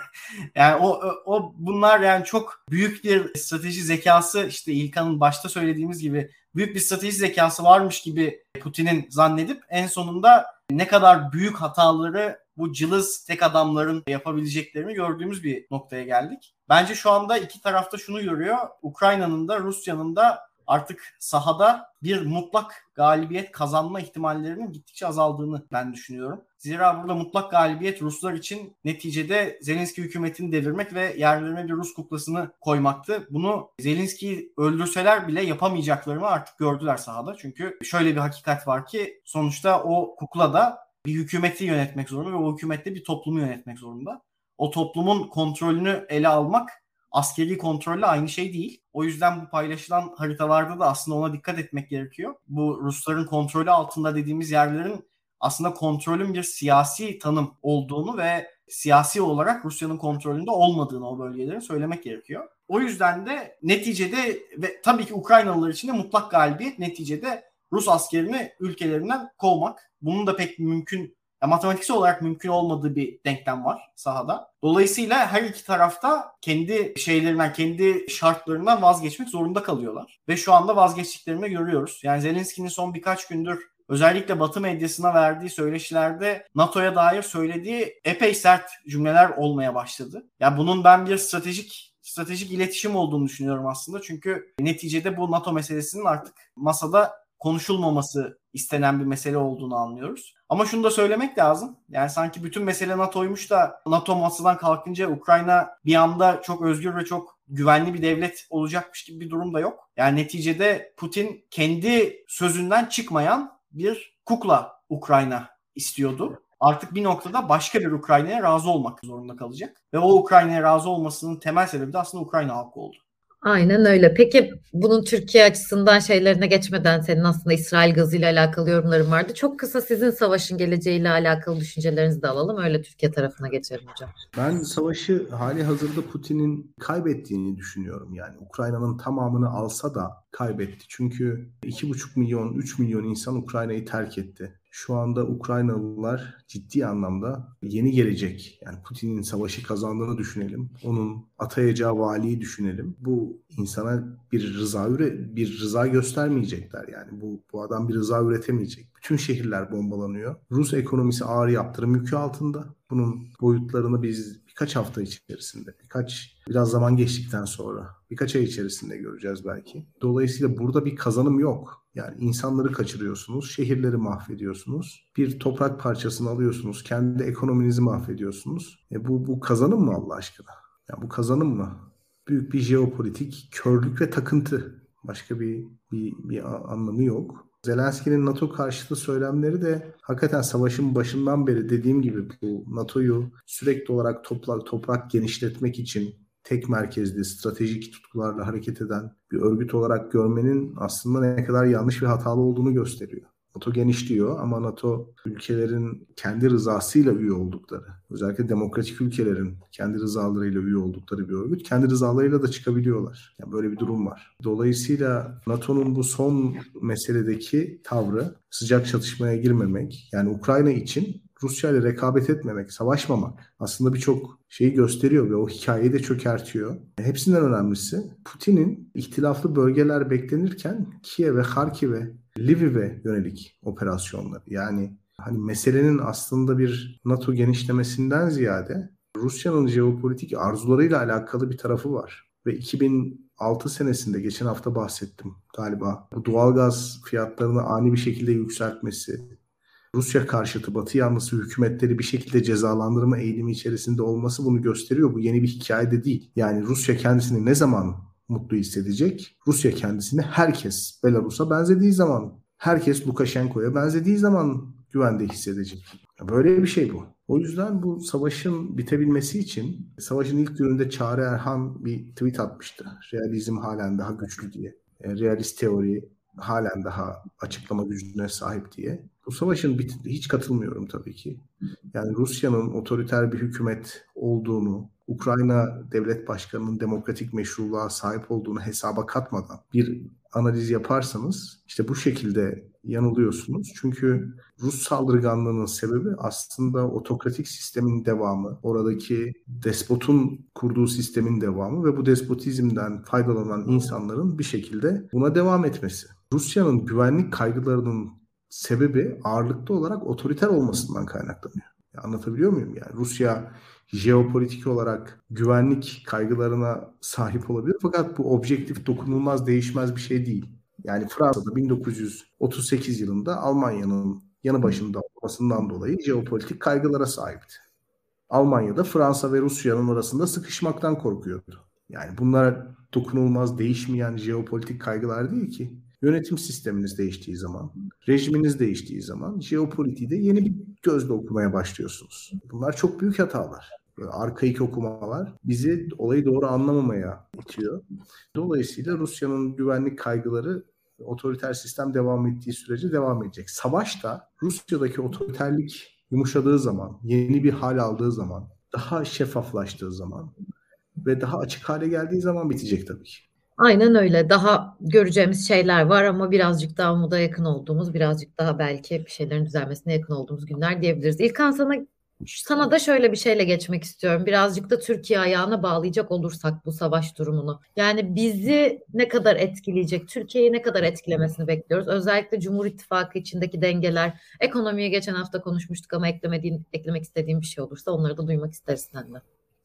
yani o, o bunlar yani çok büyük bir strateji zekası işte İlkan'ın başta söylediğimiz gibi büyük bir strateji zekası varmış gibi Putin'in zannedip en sonunda ne kadar büyük hataları bu cılız tek adamların yapabileceklerini gördüğümüz bir noktaya geldik. Bence şu anda iki tarafta şunu görüyor. Ukrayna'nın da Rusya'nın da artık sahada bir mutlak galibiyet kazanma ihtimallerinin gittikçe azaldığını ben düşünüyorum. Zira burada mutlak galibiyet Ruslar için neticede Zelenski hükümetini devirmek ve yerlerine bir Rus kuklasını koymaktı. Bunu Zelenski'yi öldürseler bile yapamayacaklarını artık gördüler sahada. Çünkü şöyle bir hakikat var ki sonuçta o kukla da bir hükümeti yönetmek zorunda ve o hükümette bir toplumu yönetmek zorunda. O toplumun kontrolünü ele almak askeri kontrolle aynı şey değil. O yüzden bu paylaşılan haritalarda da aslında ona dikkat etmek gerekiyor. Bu Rusların kontrolü altında dediğimiz yerlerin aslında kontrolün bir siyasi tanım olduğunu ve siyasi olarak Rusya'nın kontrolünde olmadığını o bölgelerin söylemek gerekiyor. O yüzden de neticede ve tabii ki Ukraynalılar için de mutlak galibiyet neticede Rus askerini ülkelerinden kovmak. Bunun da pek mümkün Yani matematiksel olarak mümkün olmadığı bir denklem var sahada. Dolayısıyla her iki tarafta kendi şeylerinden, kendi şartlarından vazgeçmek zorunda kalıyorlar. Ve şu anda vazgeçtiklerini görüyoruz. Yani Zelenski'nin son birkaç gündür özellikle Batı medyasına verdiği söyleşilerde NATO'ya dair söylediği epey sert cümleler olmaya başladı. Ya yani bunun ben bir stratejik stratejik iletişim olduğunu düşünüyorum aslında. Çünkü neticede bu NATO meselesinin artık masada konuşulmaması istenen bir mesele olduğunu anlıyoruz. Ama şunu da söylemek lazım. Yani sanki bütün mesele NATO'ymuş da NATO masadan kalkınca Ukrayna bir anda çok özgür ve çok güvenli bir devlet olacakmış gibi bir durum da yok. Yani neticede Putin kendi sözünden çıkmayan bir kukla Ukrayna istiyordu. Artık bir noktada başka bir Ukrayna'ya razı olmak zorunda kalacak. Ve o Ukrayna'ya razı olmasının temel sebebi de aslında Ukrayna halkı oldu. Aynen öyle. Peki bunun Türkiye açısından şeylerine geçmeden senin aslında İsrail gazıyla alakalı yorumların vardı. Çok kısa sizin savaşın geleceğiyle alakalı düşüncelerinizi de alalım. Öyle Türkiye tarafına geçelim hocam. Ben savaşı hali hazırda Putin'in kaybettiğini düşünüyorum. Yani Ukrayna'nın tamamını alsa da kaybetti. Çünkü 2,5 milyon, 3 milyon insan Ukrayna'yı terk etti şu anda Ukraynalılar ciddi anlamda yeni gelecek. Yani Putin'in savaşı kazandığını düşünelim. Onun atayacağı valiyi düşünelim. Bu insana bir rıza üre, bir rıza göstermeyecekler yani. Bu bu adam bir rıza üretemeyecek. Bütün şehirler bombalanıyor. Rus ekonomisi ağır yaptırım yükü altında. Bunun boyutlarını biz birkaç hafta içerisinde, birkaç biraz zaman geçtikten sonra, birkaç ay içerisinde göreceğiz belki. Dolayısıyla burada bir kazanım yok. Yani insanları kaçırıyorsunuz, şehirleri mahvediyorsunuz. Bir toprak parçasını alıyorsunuz, kendi ekonominizi mahvediyorsunuz. E bu, bu kazanım mı Allah aşkına? Yani bu kazanım mı? Büyük bir jeopolitik körlük ve takıntı. Başka bir, bir, bir anlamı yok. Zelenski'nin NATO karşıtı söylemleri de hakikaten savaşın başından beri dediğim gibi bu NATO'yu sürekli olarak toprak, toprak genişletmek için tek merkezli stratejik tutkularla hareket eden bir örgüt olarak görmenin aslında ne kadar yanlış ve hatalı olduğunu gösteriyor. NATO genişliyor ama NATO ülkelerin kendi rızasıyla üye oldukları, özellikle demokratik ülkelerin kendi rızalarıyla üye oldukları bir örgüt. Kendi rızalarıyla da çıkabiliyorlar. Yani böyle bir durum var. Dolayısıyla NATO'nun bu son meseledeki tavrı sıcak çatışmaya girmemek, yani Ukrayna için Rusya ile rekabet etmemek, savaşmamak aslında birçok şeyi gösteriyor ve o hikayeyi de çökertiyor. Hepsinden önemlisi Putin'in ihtilaflı bölgeler beklenirken Kiev ve Kharkiv'e, Lviv'e yönelik operasyonları. Yani hani meselenin aslında bir NATO genişlemesinden ziyade Rusya'nın jeopolitik arzularıyla alakalı bir tarafı var. Ve 2006 senesinde geçen hafta bahsettim galiba. Bu doğalgaz fiyatlarını ani bir şekilde yükseltmesi, Rusya karşıtı Batı yanlısı hükümetleri bir şekilde cezalandırma eğilimi içerisinde olması bunu gösteriyor. Bu yeni bir hikaye de değil. Yani Rusya kendisini ne zaman mutlu hissedecek? Rusya kendisini herkes Belarus'a benzediği zaman, herkes Lukashenko'ya benzediği zaman güvende hissedecek. Böyle bir şey bu. O yüzden bu savaşın bitebilmesi için savaşın ilk gününde Çağrı Erhan bir tweet atmıştı. Realizm halen daha güçlü diye. E, realist teori halen daha açıklama gücüne sahip diye. Bu savaşın bit- hiç katılmıyorum tabii ki. Yani Rusya'nın otoriter bir hükümet olduğunu, Ukrayna devlet başkanının demokratik meşruluğa sahip olduğunu hesaba katmadan bir analiz yaparsanız işte bu şekilde yanılıyorsunuz. Çünkü Rus saldırganlığının sebebi aslında otokratik sistemin devamı, oradaki despotun kurduğu sistemin devamı ve bu despotizmden faydalanan insanların bir şekilde buna devam etmesi. Rusya'nın güvenlik kaygılarının sebebi ağırlıklı olarak otoriter olmasından kaynaklanıyor. Anlatabiliyor muyum? Yani Rusya jeopolitik olarak güvenlik kaygılarına sahip olabilir fakat bu objektif, dokunulmaz, değişmez bir şey değil. Yani Fransa'da 1938 yılında Almanya'nın yanı başında olmasından dolayı jeopolitik kaygılara sahipti. Almanya'da Fransa ve Rusya'nın arasında sıkışmaktan korkuyordu. Yani bunlar dokunulmaz, değişmeyen jeopolitik kaygılar değil ki. Yönetim sisteminiz değiştiği zaman, rejiminiz değiştiği zaman jeopolitiği de yeni bir gözle okumaya başlıyorsunuz. Bunlar çok büyük hatalar. Böyle arkaik okumalar bizi olayı doğru anlamamaya itiyor. Dolayısıyla Rusya'nın güvenlik kaygıları otoriter sistem devam ettiği sürece devam edecek. Savaş da Rusya'daki otoriterlik yumuşadığı zaman, yeni bir hal aldığı zaman, daha şeffaflaştığı zaman ve daha açık hale geldiği zaman bitecek tabii ki. Aynen öyle. Daha göreceğimiz şeyler var ama birazcık daha umuda yakın olduğumuz, birazcık daha belki bir şeylerin düzelmesine yakın olduğumuz günler diyebiliriz. İlkan sana sana da şöyle bir şeyle geçmek istiyorum. Birazcık da Türkiye ayağına bağlayacak olursak bu savaş durumunu. Yani bizi ne kadar etkileyecek, Türkiye'yi ne kadar etkilemesini bekliyoruz. Özellikle Cumhur İttifakı içindeki dengeler. Ekonomiye geçen hafta konuşmuştuk ama eklemediğin, eklemek istediğim bir şey olursa onları da duymak isteriz senden.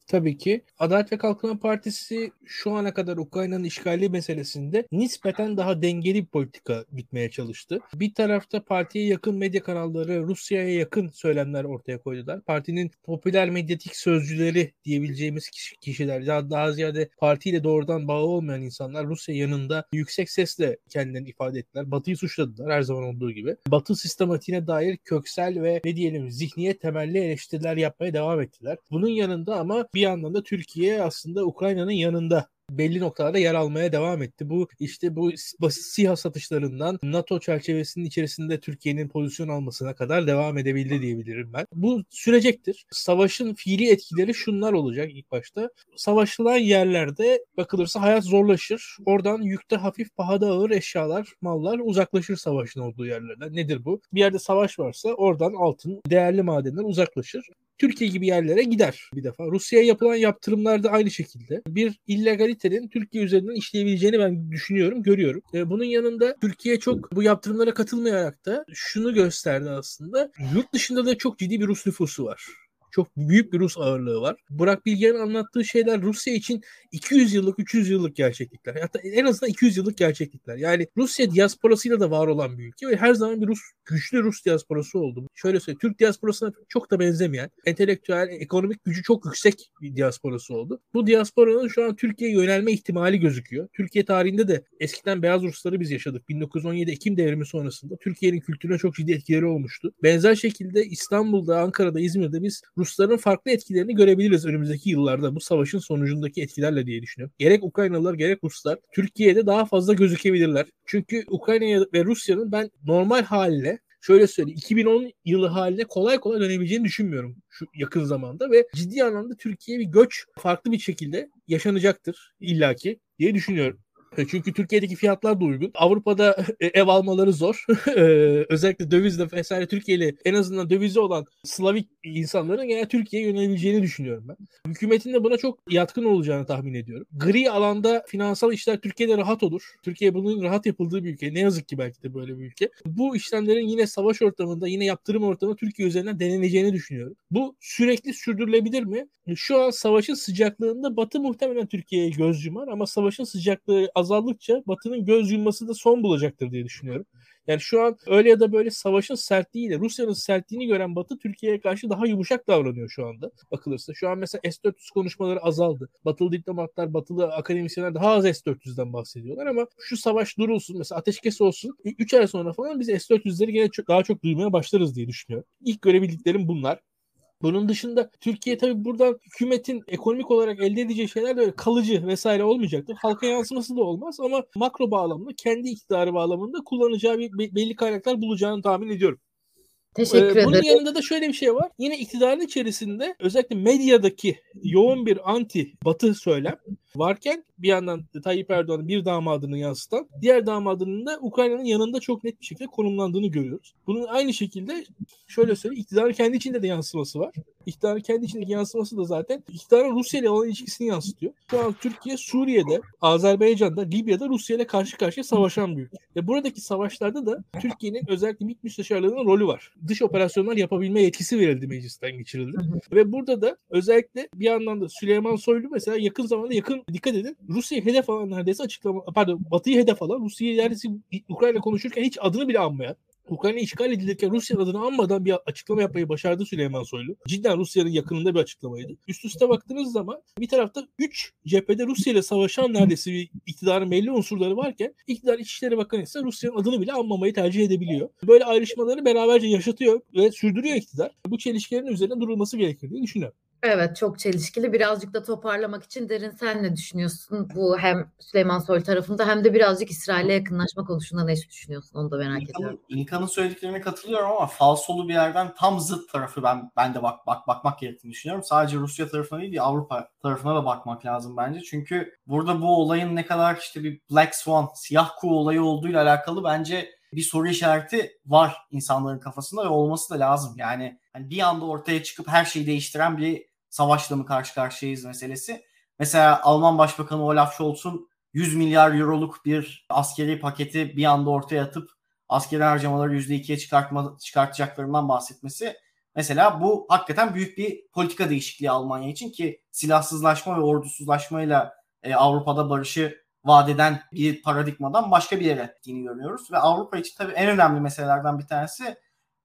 Tabii ki. Adalet ve Kalkınma Partisi şu ana kadar Ukrayna'nın işgali meselesinde nispeten daha dengeli bir politika gitmeye çalıştı. Bir tarafta partiye yakın medya kanalları Rusya'ya yakın söylemler ortaya koydular. Partinin popüler medyatik sözcüleri diyebileceğimiz kişiler daha, daha ziyade partiyle doğrudan bağı olmayan insanlar Rusya yanında yüksek sesle kendilerini ifade ettiler. Batı'yı suçladılar her zaman olduğu gibi. Batı sistematiğine dair köksel ve ne diyelim zihniyet temelli eleştiriler yapmaya devam ettiler. Bunun yanında ama bir yandan da Türkiye aslında Ukrayna'nın yanında belli noktalarda yer almaya devam etti. Bu işte bu basit SİHA satışlarından NATO çerçevesinin içerisinde Türkiye'nin pozisyon almasına kadar devam edebildi diyebilirim ben. Bu sürecektir. Savaşın fiili etkileri şunlar olacak ilk başta. Savaşılan yerlerde bakılırsa hayat zorlaşır. Oradan yükte hafif pahada ağır eşyalar, mallar uzaklaşır savaşın olduğu yerlerden. Nedir bu? Bir yerde savaş varsa oradan altın, değerli madenler uzaklaşır. Türkiye gibi yerlere gider bir defa. Rusya'ya yapılan yaptırımlar da aynı şekilde. Bir illegalitenin Türkiye üzerinden işleyebileceğini ben düşünüyorum, görüyorum. E, bunun yanında Türkiye çok bu yaptırımlara katılmayarak da şunu gösterdi aslında. Yurt dışında da çok ciddi bir Rus nüfusu var. Çok büyük bir Rus ağırlığı var. Burak Bilge'nin anlattığı şeyler Rusya için 200 yıllık, 300 yıllık gerçeklikler. Hatta en azından 200 yıllık gerçeklikler. Yani Rusya diasporasıyla da var olan bir ülke ve her zaman bir Rus güçlü Rus diasporası oldu. Şöyle söyleyeyim, Türk diasporasına çok da benzemeyen, entelektüel, ekonomik gücü çok yüksek bir diasporası oldu. Bu diasporanın şu an Türkiye'ye yönelme ihtimali gözüküyor. Türkiye tarihinde de eskiden beyaz Rusları biz yaşadık. 1917 Ekim devrimi sonrasında Türkiye'nin kültürüne çok ciddi etkileri olmuştu. Benzer şekilde İstanbul'da, Ankara'da, İzmir'de biz Rusların farklı etkilerini görebiliriz önümüzdeki yıllarda bu savaşın sonucundaki etkilerle diye düşünüyorum. Gerek Ukraynalılar gerek Ruslar Türkiye'de daha fazla gözükebilirler. Çünkü Ukrayna ve Rusya'nın ben normal haline şöyle söyleyeyim 2010 yılı haline kolay kolay dönebileceğini düşünmüyorum şu yakın zamanda ve ciddi anlamda Türkiye bir göç farklı bir şekilde yaşanacaktır illaki diye düşünüyorum. E, çünkü Türkiye'deki fiyatlar da uygun. Avrupa'da e, ev almaları zor. E, özellikle dövizle vesaire Türkiye'li en azından dövizi olan Slavik insanların gene Türkiye'ye yönelebileceğini düşünüyorum ben. Hükümetin de buna çok yatkın olacağını tahmin ediyorum. Gri alanda finansal işler Türkiye'de rahat olur. Türkiye bunun rahat yapıldığı bir ülke. Ne yazık ki belki de böyle bir ülke. Bu işlemlerin yine savaş ortamında, yine yaptırım ortamında Türkiye üzerinden deneneceğini düşünüyorum. Bu sürekli sürdürülebilir mi? Şu an savaşın sıcaklığında Batı muhtemelen Türkiye'ye göz yumar ama savaşın sıcaklığı azaldıkça Batı'nın göz yumması da son bulacaktır diye düşünüyorum. Yani şu an öyle ya da böyle savaşın sertliğiyle Rusya'nın sertliğini gören Batı Türkiye'ye karşı daha yumuşak davranıyor şu anda bakılırsa. Şu an mesela S-400 konuşmaları azaldı. Batılı diplomatlar, batılı akademisyenler daha az S-400'den bahsediyorlar ama şu savaş durulsun mesela ateşkes olsun 3 ay sonra falan biz S-400'leri gene çok, daha çok duymaya başlarız diye düşünüyorum. İlk görebildiklerim bunlar. Bunun dışında Türkiye tabii buradan hükümetin ekonomik olarak elde edeceği şeyler de öyle kalıcı vesaire olmayacaktır. Halka yansıması da olmaz ama makro bağlamında kendi iktidarı bağlamında kullanacağı bir belli kaynaklar bulacağını tahmin ediyorum. Teşekkür ee, ederim. Bunun yanında da şöyle bir şey var. Yine iktidarın içerisinde özellikle medyadaki yoğun bir anti batı söylem varken bir yandan Tayyip Erdoğan'ın bir damadını yansıtan diğer damadının da Ukrayna'nın yanında çok net bir şekilde konumlandığını görüyoruz. Bunun aynı şekilde şöyle söyleyeyim iktidarın kendi içinde de yansıması var. İktidarın kendi içindeki yansıması da zaten iktidarın Rusya ile olan ilişkisini yansıtıyor. Şu an Türkiye Suriye'de, Azerbaycan'da, Libya'da Rusya ile karşı karşıya savaşan bir ülke. Ve buradaki savaşlarda da Türkiye'nin özellikle MİT müsteşarlığının rolü var. Dış operasyonlar yapabilme yetkisi verildi meclisten geçirildi. Ve burada da özellikle bir yandan da Süleyman Soylu mesela yakın zamanda yakın dikkat edin Rusya'yı hedef alan neredeyse açıklama pardon Batı'yı hedef alan Rusya'yı neredeyse Ukrayna konuşurken hiç adını bile anmayan Ukrayna işgal edilirken Rusya adını anmadan bir açıklama yapmayı başardı Süleyman Soylu. Cidden Rusya'nın yakınında bir açıklamaydı. Üst üste baktığınız zaman bir tarafta 3 cephede Rusya ile savaşan neredeyse bir iktidarın belli unsurları varken iktidar İçişleri Bakanı ise Rusya'nın adını bile anmamayı tercih edebiliyor. Böyle ayrışmaları beraberce yaşatıyor ve sürdürüyor iktidar. Bu çelişkilerin üzerine durulması gerekir diye düşünüyorum. Evet çok çelişkili. Birazcık da toparlamak için Derin sen ne düşünüyorsun? Bu hem Süleyman Soylu tarafında hem de birazcık İsrail'e yakınlaşma konusunda ne düşünüyorsun? Onu da merak İlkan'ın, ediyorum. İlkan'ın söylediklerine katılıyorum ama falsolu bir yerden tam zıt tarafı ben ben de bak bak bakmak gerektiğini düşünüyorum. Sadece Rusya tarafına değil Avrupa tarafına da bakmak lazım bence. Çünkü burada bu olayın ne kadar işte bir Black Swan, siyah kuğu olayı olduğuyla alakalı bence bir soru işareti var insanların kafasında ve olması da lazım. Yani hani bir anda ortaya çıkıp her şeyi değiştiren bir savaşla mı karşı karşıyayız meselesi. Mesela Alman Başbakanı Olaf Scholz'un 100 milyar euroluk bir askeri paketi bir anda ortaya atıp askeri harcamaları %2'ye çıkartma, çıkartacaklarından bahsetmesi. Mesela bu hakikaten büyük bir politika değişikliği Almanya için ki silahsızlaşma ve ordusuzlaşmayla e, Avrupa'da barışı vadeden bir paradigmadan başka bir yere gittiğini görüyoruz. Ve Avrupa için tabii en önemli meselelerden bir tanesi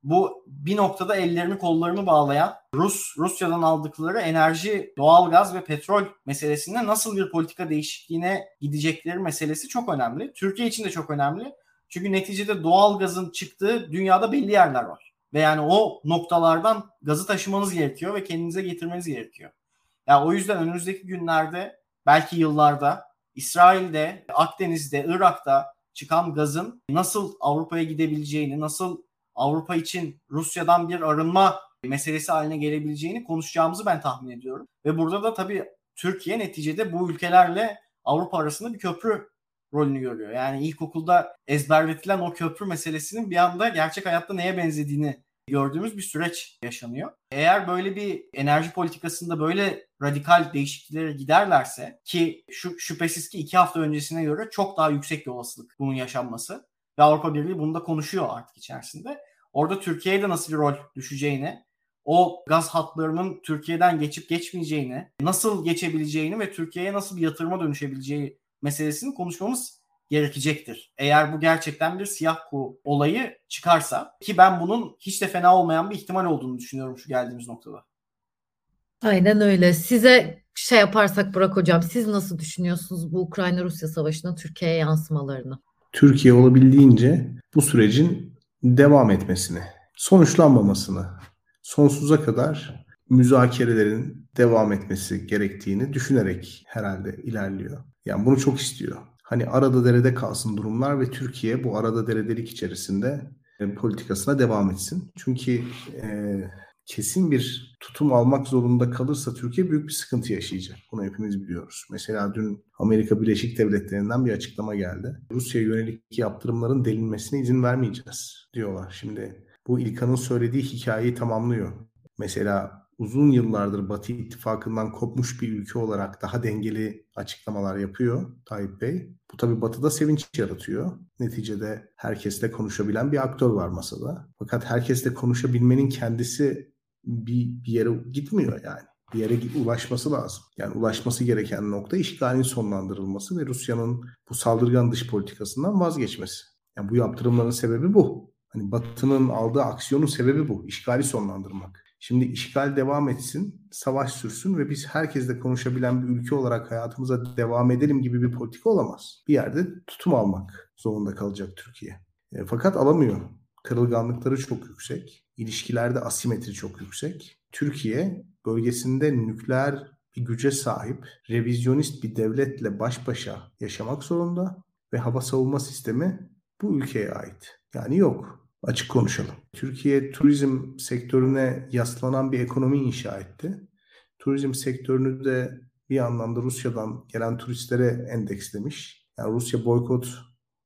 bu bir noktada ellerini kollarını bağlayan Rus Rusya'dan aldıkları enerji, doğalgaz ve petrol meselesinde nasıl bir politika değişikliğine gidecekleri meselesi çok önemli. Türkiye için de çok önemli. Çünkü neticede doğalgazın çıktığı dünyada belli yerler var. Ve yani o noktalardan gazı taşımanız gerekiyor ve kendinize getirmeniz gerekiyor. Yani o yüzden önümüzdeki günlerde belki yıllarda İsrail'de, Akdeniz'de, Irak'ta çıkan gazın nasıl Avrupa'ya gidebileceğini, nasıl Avrupa için Rusya'dan bir arınma meselesi haline gelebileceğini konuşacağımızı ben tahmin ediyorum. Ve burada da tabii Türkiye neticede bu ülkelerle Avrupa arasında bir köprü rolünü görüyor. Yani ilkokulda ezberletilen o köprü meselesinin bir anda gerçek hayatta neye benzediğini gördüğümüz bir süreç yaşanıyor. Eğer böyle bir enerji politikasında böyle radikal değişikliklere giderlerse ki şu şüphesiz ki iki hafta öncesine göre çok daha yüksek bir olasılık bunun yaşanması. Ve Avrupa Birliği bunu da konuşuyor artık içerisinde. Orada Türkiye'ye de nasıl bir rol düşeceğini, o gaz hatlarının Türkiye'den geçip geçmeyeceğini, nasıl geçebileceğini ve Türkiye'ye nasıl bir yatırıma dönüşebileceği meselesini konuşmamız gerekecektir. Eğer bu gerçekten bir siyah kuğu olayı çıkarsa ki ben bunun hiç de fena olmayan bir ihtimal olduğunu düşünüyorum şu geldiğimiz noktada. Aynen öyle. Size şey yaparsak Burak Hocam siz nasıl düşünüyorsunuz bu Ukrayna-Rusya savaşının Türkiye'ye yansımalarını? Türkiye olabildiğince bu sürecin devam etmesini, sonuçlanmamasını, sonsuza kadar müzakerelerin devam etmesi gerektiğini düşünerek herhalde ilerliyor. Yani bunu çok istiyor. Hani arada derede kalsın durumlar ve Türkiye bu arada deredelik içerisinde e, politikasına devam etsin. Çünkü e, kesin bir tutum almak zorunda kalırsa Türkiye büyük bir sıkıntı yaşayacak. Bunu hepimiz biliyoruz. Mesela dün Amerika Birleşik Devletleri'nden bir açıklama geldi. Rusya'ya yönelik yaptırımların delinmesine izin vermeyeceğiz diyorlar. Şimdi bu İlkan'ın söylediği hikayeyi tamamlıyor. Mesela uzun yıllardır Batı ittifakından kopmuş bir ülke olarak daha dengeli açıklamalar yapıyor Tayyip Bey. Bu tabii Batı'da sevinç yaratıyor. Neticede herkesle konuşabilen bir aktör var masada. Fakat herkesle konuşabilmenin kendisi bir, bir yere gitmiyor yani. Bir yere ulaşması lazım. Yani ulaşması gereken nokta işgalin sonlandırılması ve Rusya'nın bu saldırgan dış politikasından vazgeçmesi. Yani bu yaptırımların sebebi bu. Hani Batı'nın aldığı aksiyonun sebebi bu. İşgali sonlandırmak. Şimdi işgal devam etsin, savaş sürsün ve biz herkesle konuşabilen bir ülke olarak hayatımıza devam edelim gibi bir politika olamaz. Bir yerde tutum almak zorunda kalacak Türkiye. E, fakat alamıyor. Kırılganlıkları çok yüksek. İlişkilerde asimetri çok yüksek. Türkiye bölgesinde nükleer bir güce sahip, revizyonist bir devletle baş başa yaşamak zorunda ve hava savunma sistemi bu ülkeye ait. Yani yok. Açık konuşalım. Türkiye turizm sektörüne yaslanan bir ekonomi inşa etti. Turizm sektörünü de bir anlamda Rusya'dan gelen turistlere endekslemiş. Yani Rusya boykot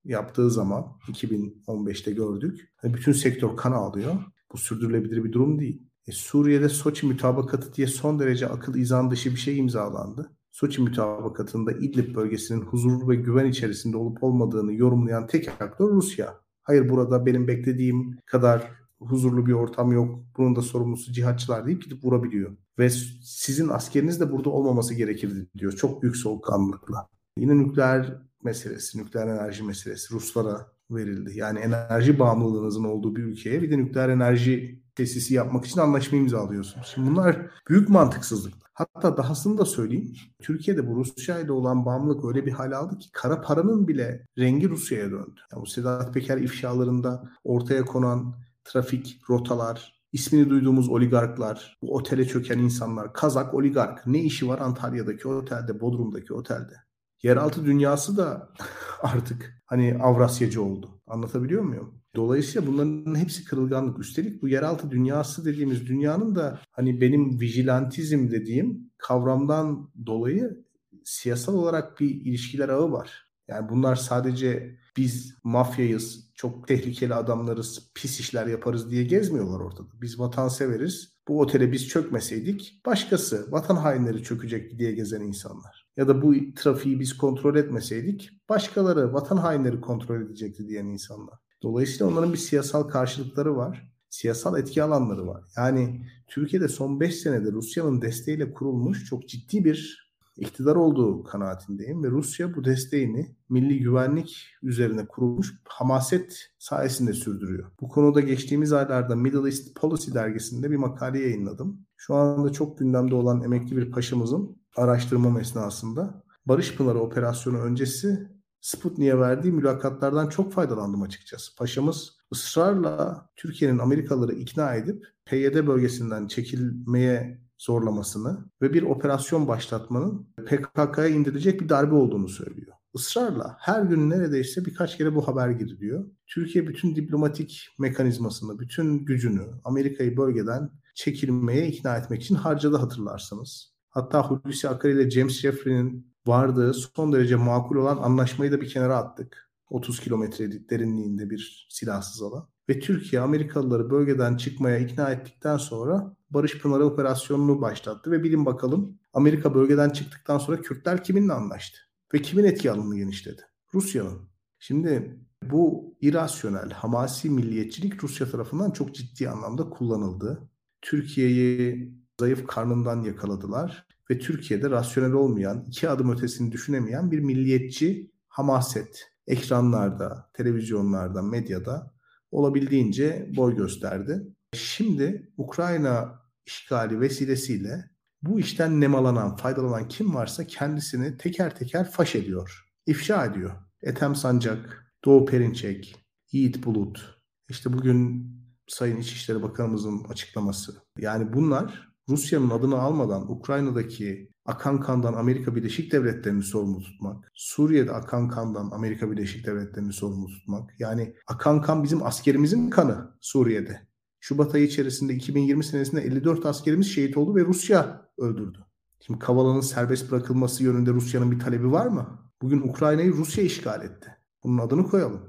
yaptığı zaman 2015'te gördük. Bütün sektör kan ağlıyor. Bu sürdürülebilir bir durum değil. E, Suriye'de Soçi mütabakatı diye son derece akıl izan dışı bir şey imzalandı. Soçi mütabakatında İdlib bölgesinin huzur ve güven içerisinde olup olmadığını yorumlayan tek aktör Rusya. Hayır burada benim beklediğim kadar huzurlu bir ortam yok. Bunun da sorumlusu cihatçılar deyip gidip vurabiliyor. Ve sizin askeriniz de burada olmaması gerekirdi diyor. Çok büyük soğukkanlılıkla. Yine nükleer meselesi, nükleer enerji meselesi Ruslara verildi. Yani enerji bağımlılığınızın olduğu bir ülkeye bir de nükleer enerji tesisi yapmak için anlaşma imzalıyorsunuz. Şimdi bunlar büyük mantıksızlık. Hatta dahasını da söyleyeyim. Türkiye'de bu Rusya ile olan bağımlılık öyle bir hal aldı ki kara paranın bile rengi Rusya'ya döndü. Yani bu Sedat Peker ifşalarında ortaya konan trafik rotalar, ismini duyduğumuz oligarklar, bu otele çöken insanlar, Kazak oligark ne işi var Antalya'daki otelde, Bodrum'daki otelde? Yeraltı dünyası da artık hani Avrasyacı oldu. Anlatabiliyor muyum? Dolayısıyla bunların hepsi kırılganlık. Üstelik bu yeraltı dünyası dediğimiz dünyanın da hani benim vigilantizm dediğim kavramdan dolayı siyasal olarak bir ilişkiler ağı var. Yani bunlar sadece biz mafyayız, çok tehlikeli adamlarız, pis işler yaparız diye gezmiyorlar ortada. Biz vatanseveriz. Bu otele biz çökmeseydik başkası, vatan hainleri çökecek diye gezen insanlar. Ya da bu trafiği biz kontrol etmeseydik başkaları, vatan hainleri kontrol edecekti diyen insanlar. Dolayısıyla onların bir siyasal karşılıkları var. Siyasal etki alanları var. Yani Türkiye'de son 5 senede Rusya'nın desteğiyle kurulmuş çok ciddi bir iktidar olduğu kanaatindeyim ve Rusya bu desteğini milli güvenlik üzerine kurulmuş hamaset sayesinde sürdürüyor. Bu konuda geçtiğimiz aylarda Middle East Policy dergisinde bir makale yayınladım. Şu anda çok gündemde olan emekli bir paşamızın araştırma esnasında Barış Pınarı operasyonu öncesi Sputnik'e verdiği mülakatlardan çok faydalandım açıkçası. Paşamız ısrarla Türkiye'nin Amerikalıları ikna edip PYD bölgesinden çekilmeye zorlamasını ve bir operasyon başlatmanın PKK'ya indirecek bir darbe olduğunu söylüyor. Israrla her gün neredeyse birkaç kere bu haber giriliyor. Türkiye bütün diplomatik mekanizmasını, bütün gücünü Amerika'yı bölgeden çekilmeye ikna etmek için harcadı hatırlarsanız. Hatta Hulusi Akar ile James Jeffrey'nin vardığı son derece makul olan anlaşmayı da bir kenara attık. 30 kilometre derinliğinde bir silahsız alan. Ve Türkiye Amerikalıları bölgeden çıkmaya ikna ettikten sonra Barış Pınarı operasyonunu başlattı ve bilin bakalım Amerika bölgeden çıktıktan sonra Kürtler kiminle anlaştı? Ve kimin etki alanını genişledi? Rusya'nın. Şimdi bu irasyonel, hamasi milliyetçilik Rusya tarafından çok ciddi anlamda kullanıldı. Türkiye'yi zayıf karnından yakaladılar ve Türkiye'de rasyonel olmayan, iki adım ötesini düşünemeyen bir milliyetçi hamaset ekranlarda, televizyonlarda, medyada olabildiğince boy gösterdi. Şimdi Ukrayna işgali vesilesiyle bu işten nemalanan, faydalanan kim varsa kendisini teker teker faş ediyor, ifşa ediyor. Ethem Sancak, Doğu Perinçek, Yiğit Bulut, işte bugün Sayın İçişleri Bakanımızın açıklaması. Yani bunlar Rusya'nın adını almadan Ukrayna'daki akan kandan Amerika Birleşik Devletleri'ni sorumlu tutmak, Suriye'de akan kandan Amerika Birleşik Devletleri'ni sorumlu tutmak. Yani akan kan bizim askerimizin kanı Suriye'de. Şubat ayı içerisinde 2020 senesinde 54 askerimiz şehit oldu ve Rusya öldürdü. Şimdi Kavala'nın serbest bırakılması yönünde Rusya'nın bir talebi var mı? Bugün Ukrayna'yı Rusya işgal etti. Bunun adını koyalım.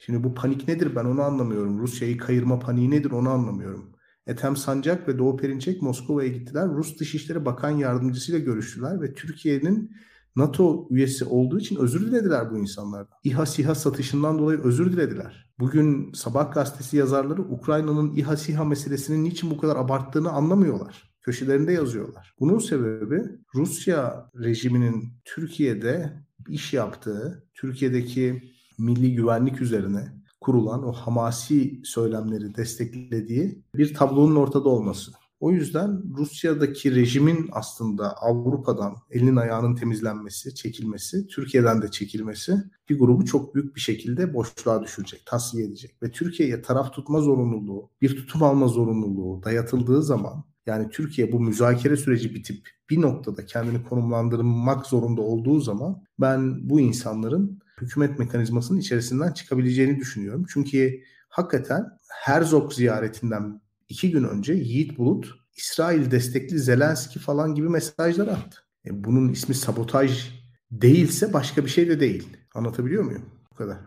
Şimdi bu panik nedir ben onu anlamıyorum. Rusya'yı kayırma paniği nedir onu anlamıyorum. Ethem Sancak ve Doğu Perinçek Moskova'ya gittiler. Rus Dışişleri Bakan Yardımcısıyla görüştüler ve Türkiye'nin NATO üyesi olduğu için özür dilediler bu insanlardan. İHA SİHA satışından dolayı özür dilediler. Bugün Sabah gazetesi yazarları Ukrayna'nın İHA SİHA meselesinin niçin bu kadar abarttığını anlamıyorlar. Köşelerinde yazıyorlar. Bunun sebebi Rusya rejiminin Türkiye'de iş yaptığı, Türkiye'deki milli güvenlik üzerine kurulan o hamasi söylemleri desteklediği bir tablonun ortada olması. O yüzden Rusya'daki rejimin aslında Avrupa'dan elinin ayağının temizlenmesi, çekilmesi, Türkiye'den de çekilmesi bir grubu çok büyük bir şekilde boşluğa düşürecek, tasfiye edecek. Ve Türkiye'ye taraf tutma zorunluluğu, bir tutum alma zorunluluğu dayatıldığı zaman yani Türkiye bu müzakere süreci bitip bir noktada kendini konumlandırmak zorunda olduğu zaman ben bu insanların hükümet mekanizmasının içerisinden çıkabileceğini düşünüyorum. Çünkü hakikaten Herzog ziyaretinden iki gün önce Yiğit Bulut İsrail destekli Zelenski falan gibi mesajlar attı. E bunun ismi sabotaj değilse başka bir şey de değil. Anlatabiliyor muyum? Bu kadar.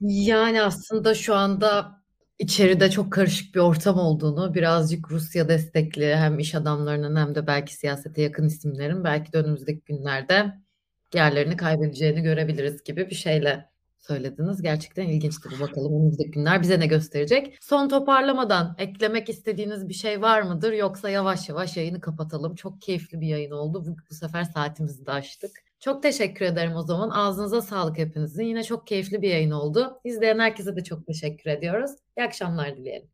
Yani aslında şu anda içeride çok karışık bir ortam olduğunu, birazcık Rusya destekli hem iş adamlarının hem de belki siyasete yakın isimlerin belki de önümüzdeki günlerde yerlerini kaybedeceğini görebiliriz gibi bir şeyle söylediniz. Gerçekten ilginçti bu bakalım önümüzdeki günler bize ne gösterecek. Son toparlamadan eklemek istediğiniz bir şey var mıdır yoksa yavaş yavaş yayını kapatalım. Çok keyifli bir yayın oldu. Bu, bu sefer saatimizi de aştık. Çok teşekkür ederim o zaman. Ağzınıza sağlık hepinizin. Yine çok keyifli bir yayın oldu. İzleyen herkese de çok teşekkür ediyoruz. İyi akşamlar dileyelim.